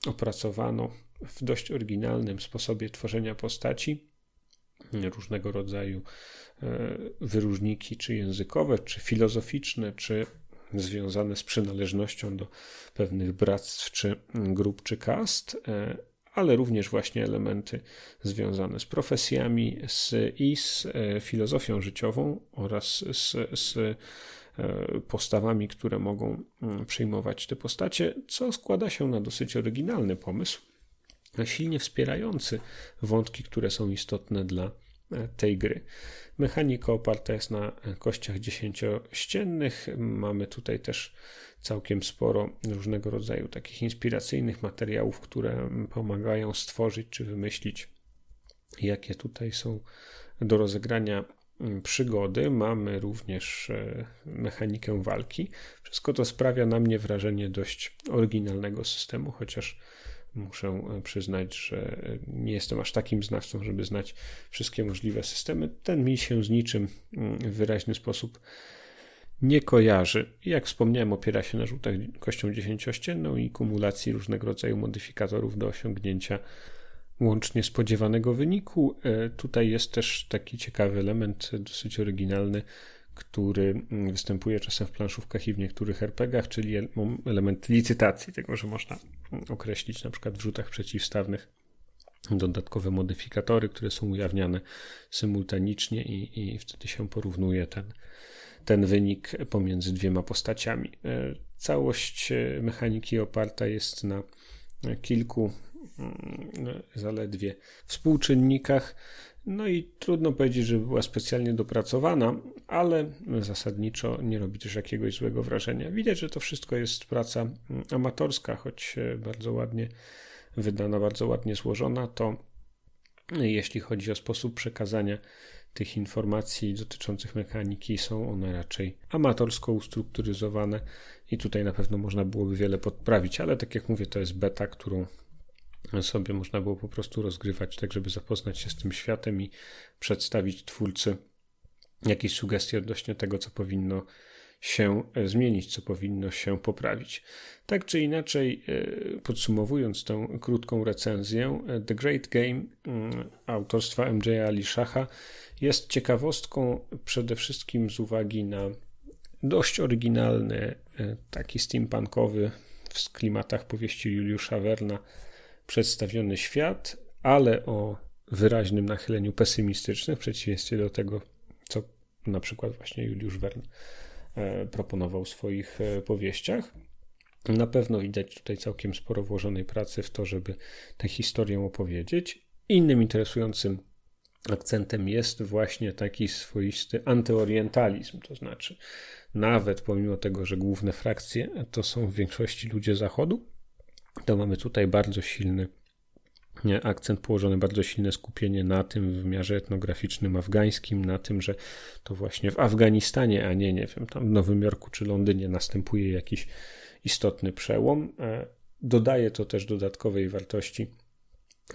opracowano w dość oryginalnym sposobie tworzenia postaci. Różnego rodzaju e, wyróżniki, czy językowe, czy filozoficzne, czy związane z przynależnością do pewnych bractw, czy grup, czy kast, e, ale również właśnie elementy związane z profesjami z, i z e, filozofią życiową oraz z, z postawami, które mogą mm, przyjmować te postacie, co składa się na dosyć oryginalny pomysł silnie wspierający wątki, które są istotne dla e, tej gry. Mechanika oparta jest na kościach dziesięciościennych. Mamy tutaj też całkiem sporo różnego rodzaju takich inspiracyjnych materiałów, które pomagają stworzyć czy wymyślić, jakie tutaj są do rozegrania przygody. Mamy również e, mechanikę walki. Wszystko to sprawia na mnie wrażenie dość oryginalnego systemu, chociaż Muszę e, przyznać, że nie jestem aż takim znawcą, żeby znać wszystkie możliwe systemy. Ten mi się z niczym mm, w wyraźny sposób nie kojarzy. Jak wspomniałem, opiera się na rzutach kością dziesięciościenną i kumulacji różnego rodzaju modyfikatorów do osiągnięcia łącznie spodziewanego wyniku. E, tutaj jest też taki ciekawy element, dosyć oryginalny, który mm, występuje czasem w planszówkach i w niektórych RPGach, czyli element licytacji, tego, że można określić na przykład w rzutach przeciwstawnych dodatkowe modyfikatory, które są ujawniane symultanicznie i, i wtedy się porównuje ten, ten wynik pomiędzy dwiema postaciami. E, całość e, mechaniki oparta jest na kilku mm, zaledwie współczynnikach. No i trudno powiedzieć, że była specjalnie dopracowana, ale zasadniczo nie robi też jakiegoś złego wrażenia. Widać, że to wszystko jest praca mm, amatorska, choć e, bardzo ładnie wydana, bardzo ładnie złożona, to jeśli chodzi o sposób przekazania tych informacji dotyczących mechaniki, są one raczej amatorsko ustrukturyzowane i tutaj na pewno można byłoby wiele podprawić, ale tak jak mówię, to jest beta, którą sobie można było po prostu rozgrywać, tak żeby zapoznać się z tym światem i przedstawić twórcy jakieś sugestie odnośnie tego, co powinno się e, zmienić, co powinno się poprawić. Tak czy inaczej, e, podsumowując tę krótką recenzję, e, The Great Game mm, autorstwa MJ Ali Shaha jest ciekawostką przede wszystkim z uwagi na dość oryginalny, taki steampunkowy w klimatach powieści Juliusza Werna przedstawiony świat, ale o wyraźnym nachyleniu pesymistycznym, w przeciwieństwie do tego, co na przykład właśnie Juliusz Wern e, proponował w swoich e, powieściach. Na pewno widać tutaj całkiem sporo włożonej pracy w to, żeby tę historię opowiedzieć. Innym interesującym akcentem jest właśnie taki swoisty antyorientalizm, to znaczy nawet pomimo tego, że główne frakcje to są w większości ludzie zachodu, to mamy tutaj bardzo silny akcent położony, bardzo silne skupienie na tym w wymiarze etnograficznym afgańskim, na tym, że to właśnie w Afganistanie, a nie, nie wiem, tam w Nowym Jorku czy Londynie następuje jakiś istotny przełom. Dodaje to też dodatkowej wartości,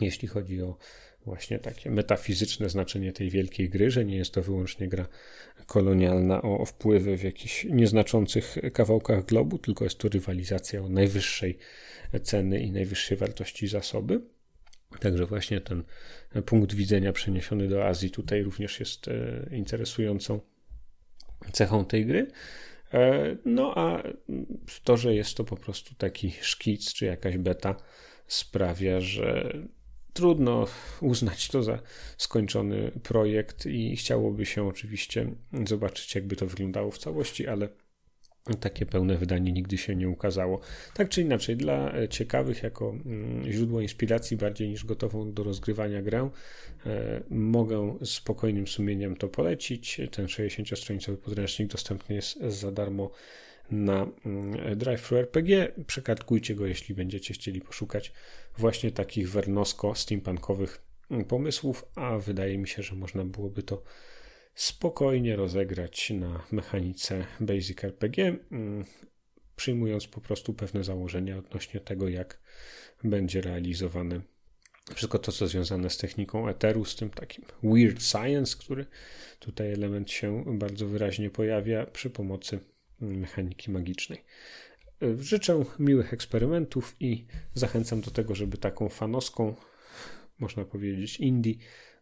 jeśli chodzi o właśnie takie metafizyczne znaczenie tej wielkiej gry, że nie jest to wyłącznie gra kolonialna o, wpływy w jakichś nieznaczących kawałkach globu, tylko jest to rywalizacja o najwyższej ceny i najwyższej wartości zasoby. Także właśnie ten punkt widzenia przeniesiony do Azji tutaj również jest e, interesującą cechą tej gry. E, no a to, że jest to po prostu taki szkic czy jakaś beta sprawia, że trudno uznać to za skończony projekt i chciałoby się oczywiście zobaczyć, jakby to wyglądało w całości, ale takie pełne wydanie nigdy się nie ukazało. Tak czy inaczej, dla ciekawych, jako mm, źródło inspiracji bardziej niż gotową do rozgrywania grę, e, mogę spokojnym sumieniem to polecić. Ten 60-stronicowy podręcznik dostępny jest za darmo na mm, Drive RPG. Przekartkujcie go, jeśli będziecie chcieli poszukać właśnie takich wernosko-steampunkowych mm, pomysłów, a wydaje mi się, że można byłoby to spokojnie rozegrać na mechanice Basic RPG, mm, przyjmując po prostu pewne założenia odnośnie tego, jak będzie realizowane wszystko to, co związane z techniką Etheru, z tym takim weird science, który tutaj element się bardzo wyraźnie pojawia przy pomocy mechaniki magicznej. Życzę miłych eksperymentów i zachęcam do tego, żeby taką fanowską, można powiedzieć, indie,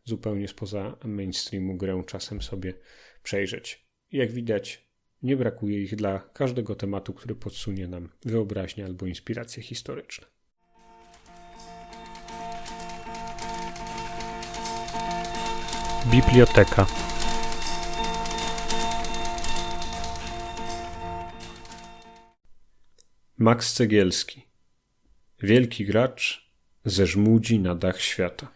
zupełnie spoza mainstreamu grę czasem sobie przejrzeć. Jak widać, nie brakuje ich dla każdego tematu, który podsunie nam wyobraźnię albo inspiracje historyczne. Biblioteka Max Cegielski Wielki gracz ze żmudzi na dach świata.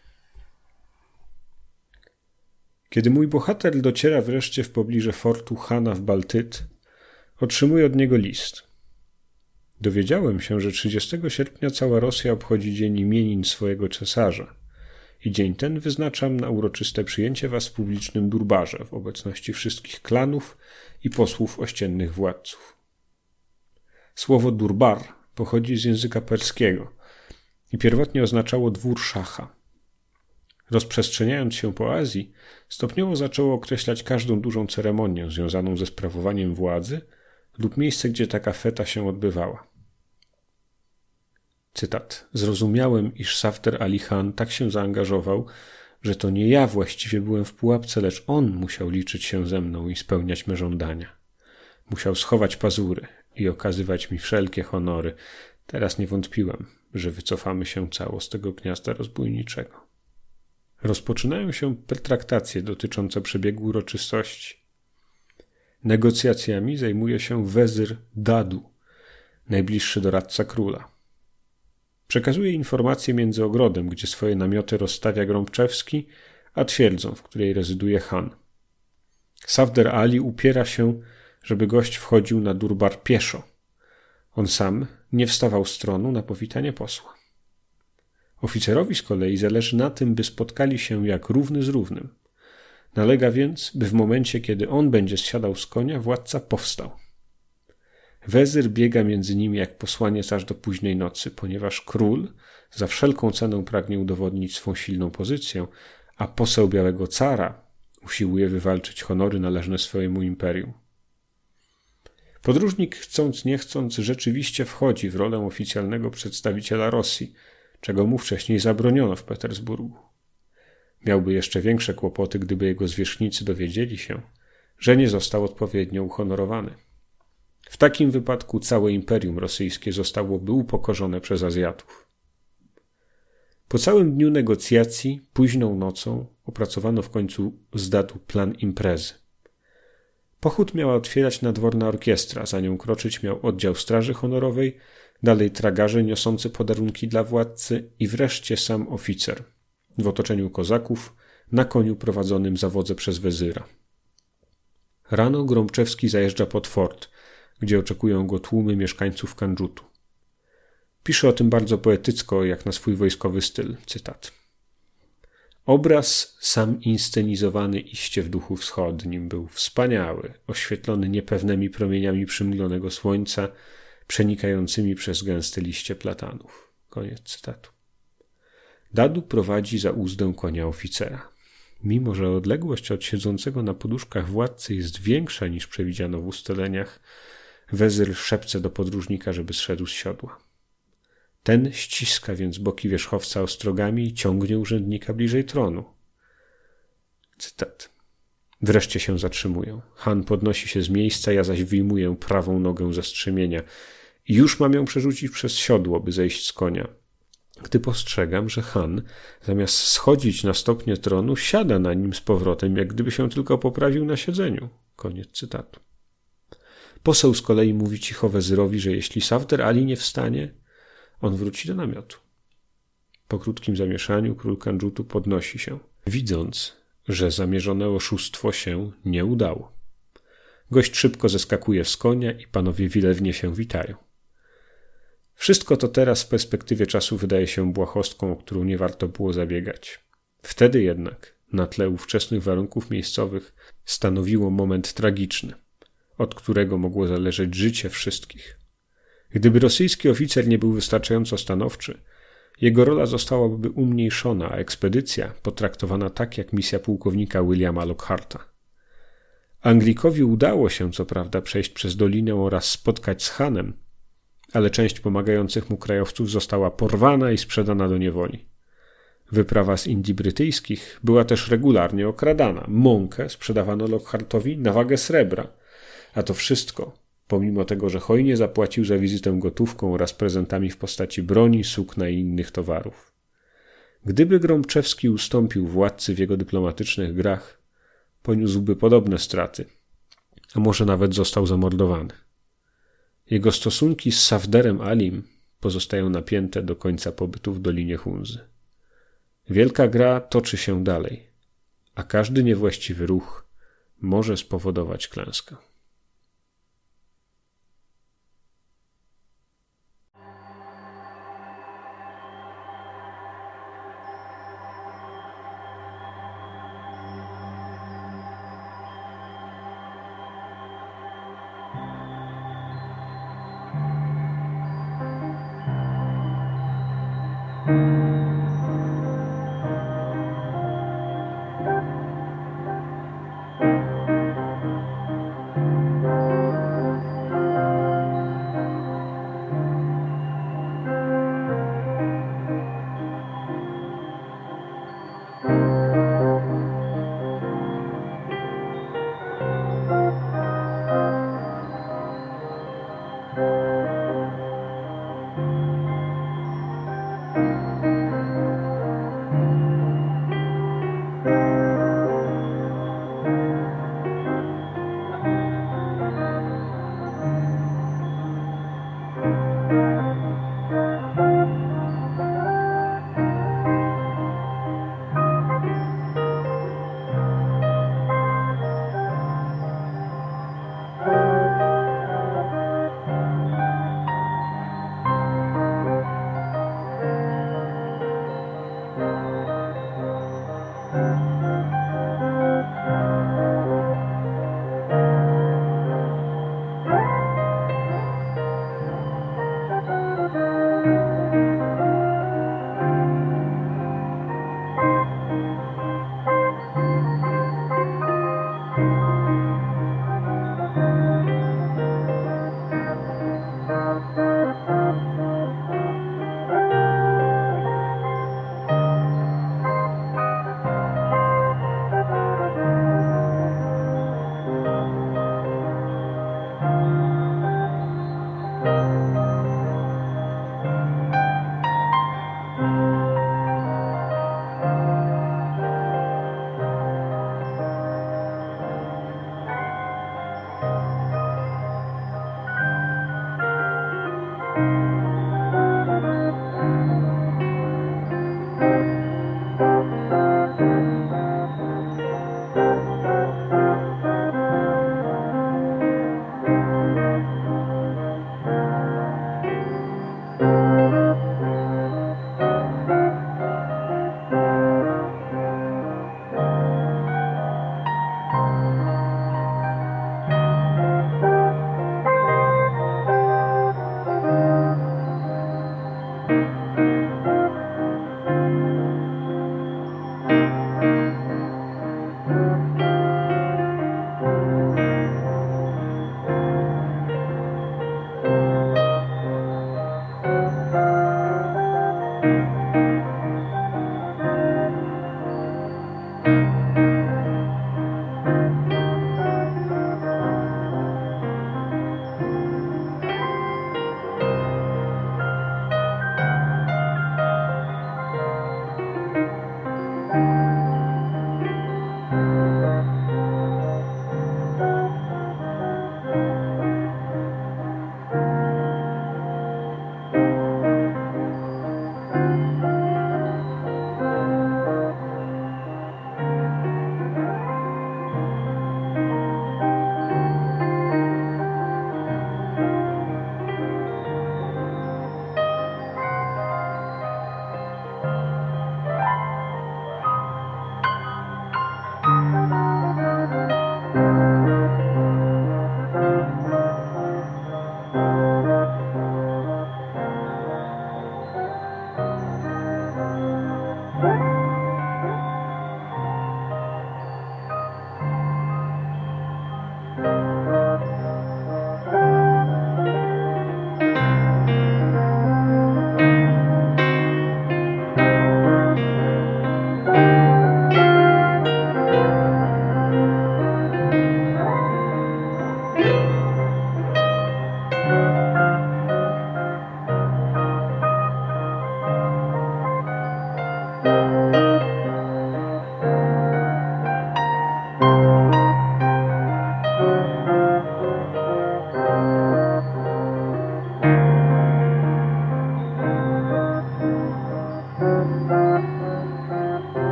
Kiedy mój bohater dociera wreszcie w pobliże fortu Hana w Baltyt, otrzymuje od niego list. Dowiedziałem się, że 30 sierpnia cała Rosja obchodzi dzień imienin swojego cesarza i dzień ten wyznaczam na uroczyste przyjęcie was w publicznym durbarze w obecności wszystkich klanów i posłów ościennych władców. Słowo durbar pochodzi z języka perskiego i pierwotnie oznaczało dwór szacha. Rozprzestrzeniając się po Azji, stopniowo zaczęło określać każdą dużą ceremonię związaną ze sprawowaniem władzy lub miejsce, gdzie taka feta się odbywała. Cytat. Zrozumiałem, iż Safter Ali Khan tak się zaangażował, że to nie ja właściwie byłem w pułapce, lecz on musiał liczyć się ze mną i spełniać me żądania. Musiał schować pazury, i okazywać mi wszelkie honory. Teraz nie wątpiłem, że wycofamy się cało z tego gniazda rozbójniczego. Rozpoczynają się pertraktacje dotyczące przebiegu uroczystości. Negocjacjami zajmuje się wezyr Dadu, najbliższy doradca króla. Przekazuje informacje między ogrodem, gdzie swoje namioty rozstawia Grąbczewski, a twierdzą, w której rezyduje Han. Safder Ali upiera się, żeby gość wchodził na durbar pieszo. On sam nie wstawał z tronu na powitanie posła. Oficerowi z kolei zależy na tym, by spotkali się jak równy z równym. Nalega więc, by w momencie, kiedy on będzie zsiadał z konia, władca powstał. Wezyr biega między nimi jak posłaniec aż do późnej nocy, ponieważ król za wszelką cenę pragnie udowodnić swą silną pozycję, a poseł Białego Cara usiłuje wywalczyć honory należne swojemu imperium. Podróżnik, chcąc nie chcąc, rzeczywiście wchodzi w rolę oficjalnego przedstawiciela Rosji, czego mu wcześniej zabroniono w Petersburgu. Miałby jeszcze większe kłopoty, gdyby jego zwierzchnicy dowiedzieli się, że nie został odpowiednio uhonorowany. W takim wypadku całe imperium rosyjskie zostałoby upokorzone przez Azjatów. Po całym dniu negocjacji, późną nocą, opracowano w końcu z datu plan imprezy. Pochód miała otwierać nadworna orkiestra, za nią kroczyć miał oddział straży honorowej, dalej tragarze niosący podarunki dla władcy i wreszcie sam oficer w otoczeniu kozaków, na koniu prowadzonym za wodze przez wezyra. Rano Gromczewski zajeżdża pod fort, gdzie oczekują go tłumy mieszkańców Kandżutu. Pisze o tym bardzo poetycko, jak na swój wojskowy styl. Cytat. Obraz sam inscenizowany iście w duchu wschodnim był wspaniały, oświetlony niepewnymi promieniami przymglonego słońca, przenikającymi przez gęste liście platanów. Koniec cytatu. Dadu prowadzi za uzdę konia oficera. Mimo, że odległość od siedzącego na poduszkach władcy jest większa niż przewidziano w ustaleniach, wezyr szepce do podróżnika, żeby zszedł z siodła. Ten ściska więc boki wierzchowca ostrogami i ciągnie urzędnika bliżej tronu. Cytat. Wreszcie się zatrzymują. Han podnosi się z miejsca, ja zaś wyjmuję prawą nogę ze strzemienia i już mam ją przerzucić przez siodło, by zejść z konia. Gdy postrzegam, że Han, zamiast schodzić na stopnie tronu, siada na nim z powrotem, jak gdyby się tylko poprawił na siedzeniu. Koniec cytatu. Poseł z kolei mówi cicho wezyrowi, że jeśli Safter Ali nie wstanie, on wróci do namiotu. Po krótkim zamieszaniu król Kanjutu podnosi się, widząc, że zamierzone oszustwo się nie udało. Gość szybko zeskakuje z konia i panowie wilewnie się witają. Wszystko to teraz w perspektywie czasu wydaje się błahostką, o którą nie warto było zabiegać. Wtedy jednak, na tle ówczesnych warunków miejscowych, stanowiło moment tragiczny, od którego mogło zależeć życie wszystkich. Gdyby rosyjski oficer nie był wystarczająco stanowczy, jego rola zostałaby umniejszona, a ekspedycja potraktowana tak jak misja pułkownika Williama Lockharta. Anglikowi udało się co prawda przejść przez dolinę oraz spotkać z Hanem, ale część pomagających mu krajowców została porwana i sprzedana do niewoli. Wyprawa z Indii brytyjskich była też regularnie okradana. Mąkę sprzedawano Lockhartowi na wagę srebra, a to wszystko pomimo tego, że hojnie zapłacił za wizytę gotówką oraz prezentami w postaci broni, sukna i innych towarów. Gdyby Gromczewski ustąpił władcy w jego dyplomatycznych grach, poniósłby podobne straty, a może nawet został zamordowany. Jego stosunki z Safderem Alim pozostają napięte do końca pobytu w Dolinie Hunzy. Wielka gra toczy się dalej, a każdy niewłaściwy ruch może spowodować klęskę.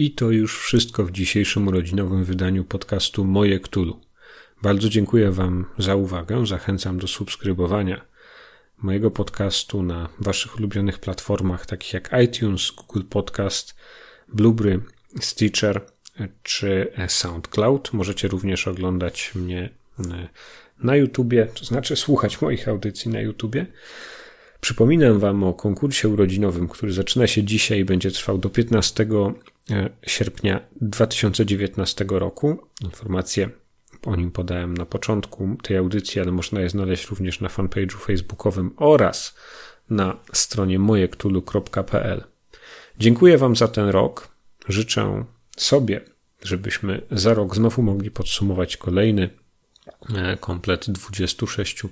I to już wszystko w dzisiejszym urodzinowym wydaniu podcastu Moje Ktulu. Bardzo dziękuję Wam za uwagę. Zachęcam do subskrybowania mojego podcastu na Waszych ulubionych platformach, takich jak iTunes, Google Podcast, Blueberry, Stitcher czy SoundCloud. Możecie również oglądać mnie e, na YouTubie, to znaczy słuchać moich audycji na YouTubie. Przypominam Wam o konkursie urodzinowym, który zaczyna się dzisiaj i będzie trwał do 15 e, sierpnia 2019 roku. Informacje o nim podałem na początku tej audycji, ale można je znaleźć również na fanpage'u facebookowym oraz na stronie mojektulu.pl. Dziękuję Wam za ten rok. Życzę sobie, żebyśmy za rok znowu mogli podsumować kolejny e, komplet 26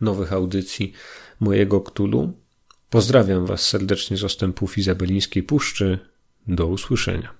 nowych audycji mojego Ktulu. Pozdrawiam Was serdecznie z ostępów Izabelińskiej Puszczy. Do usłyszenia.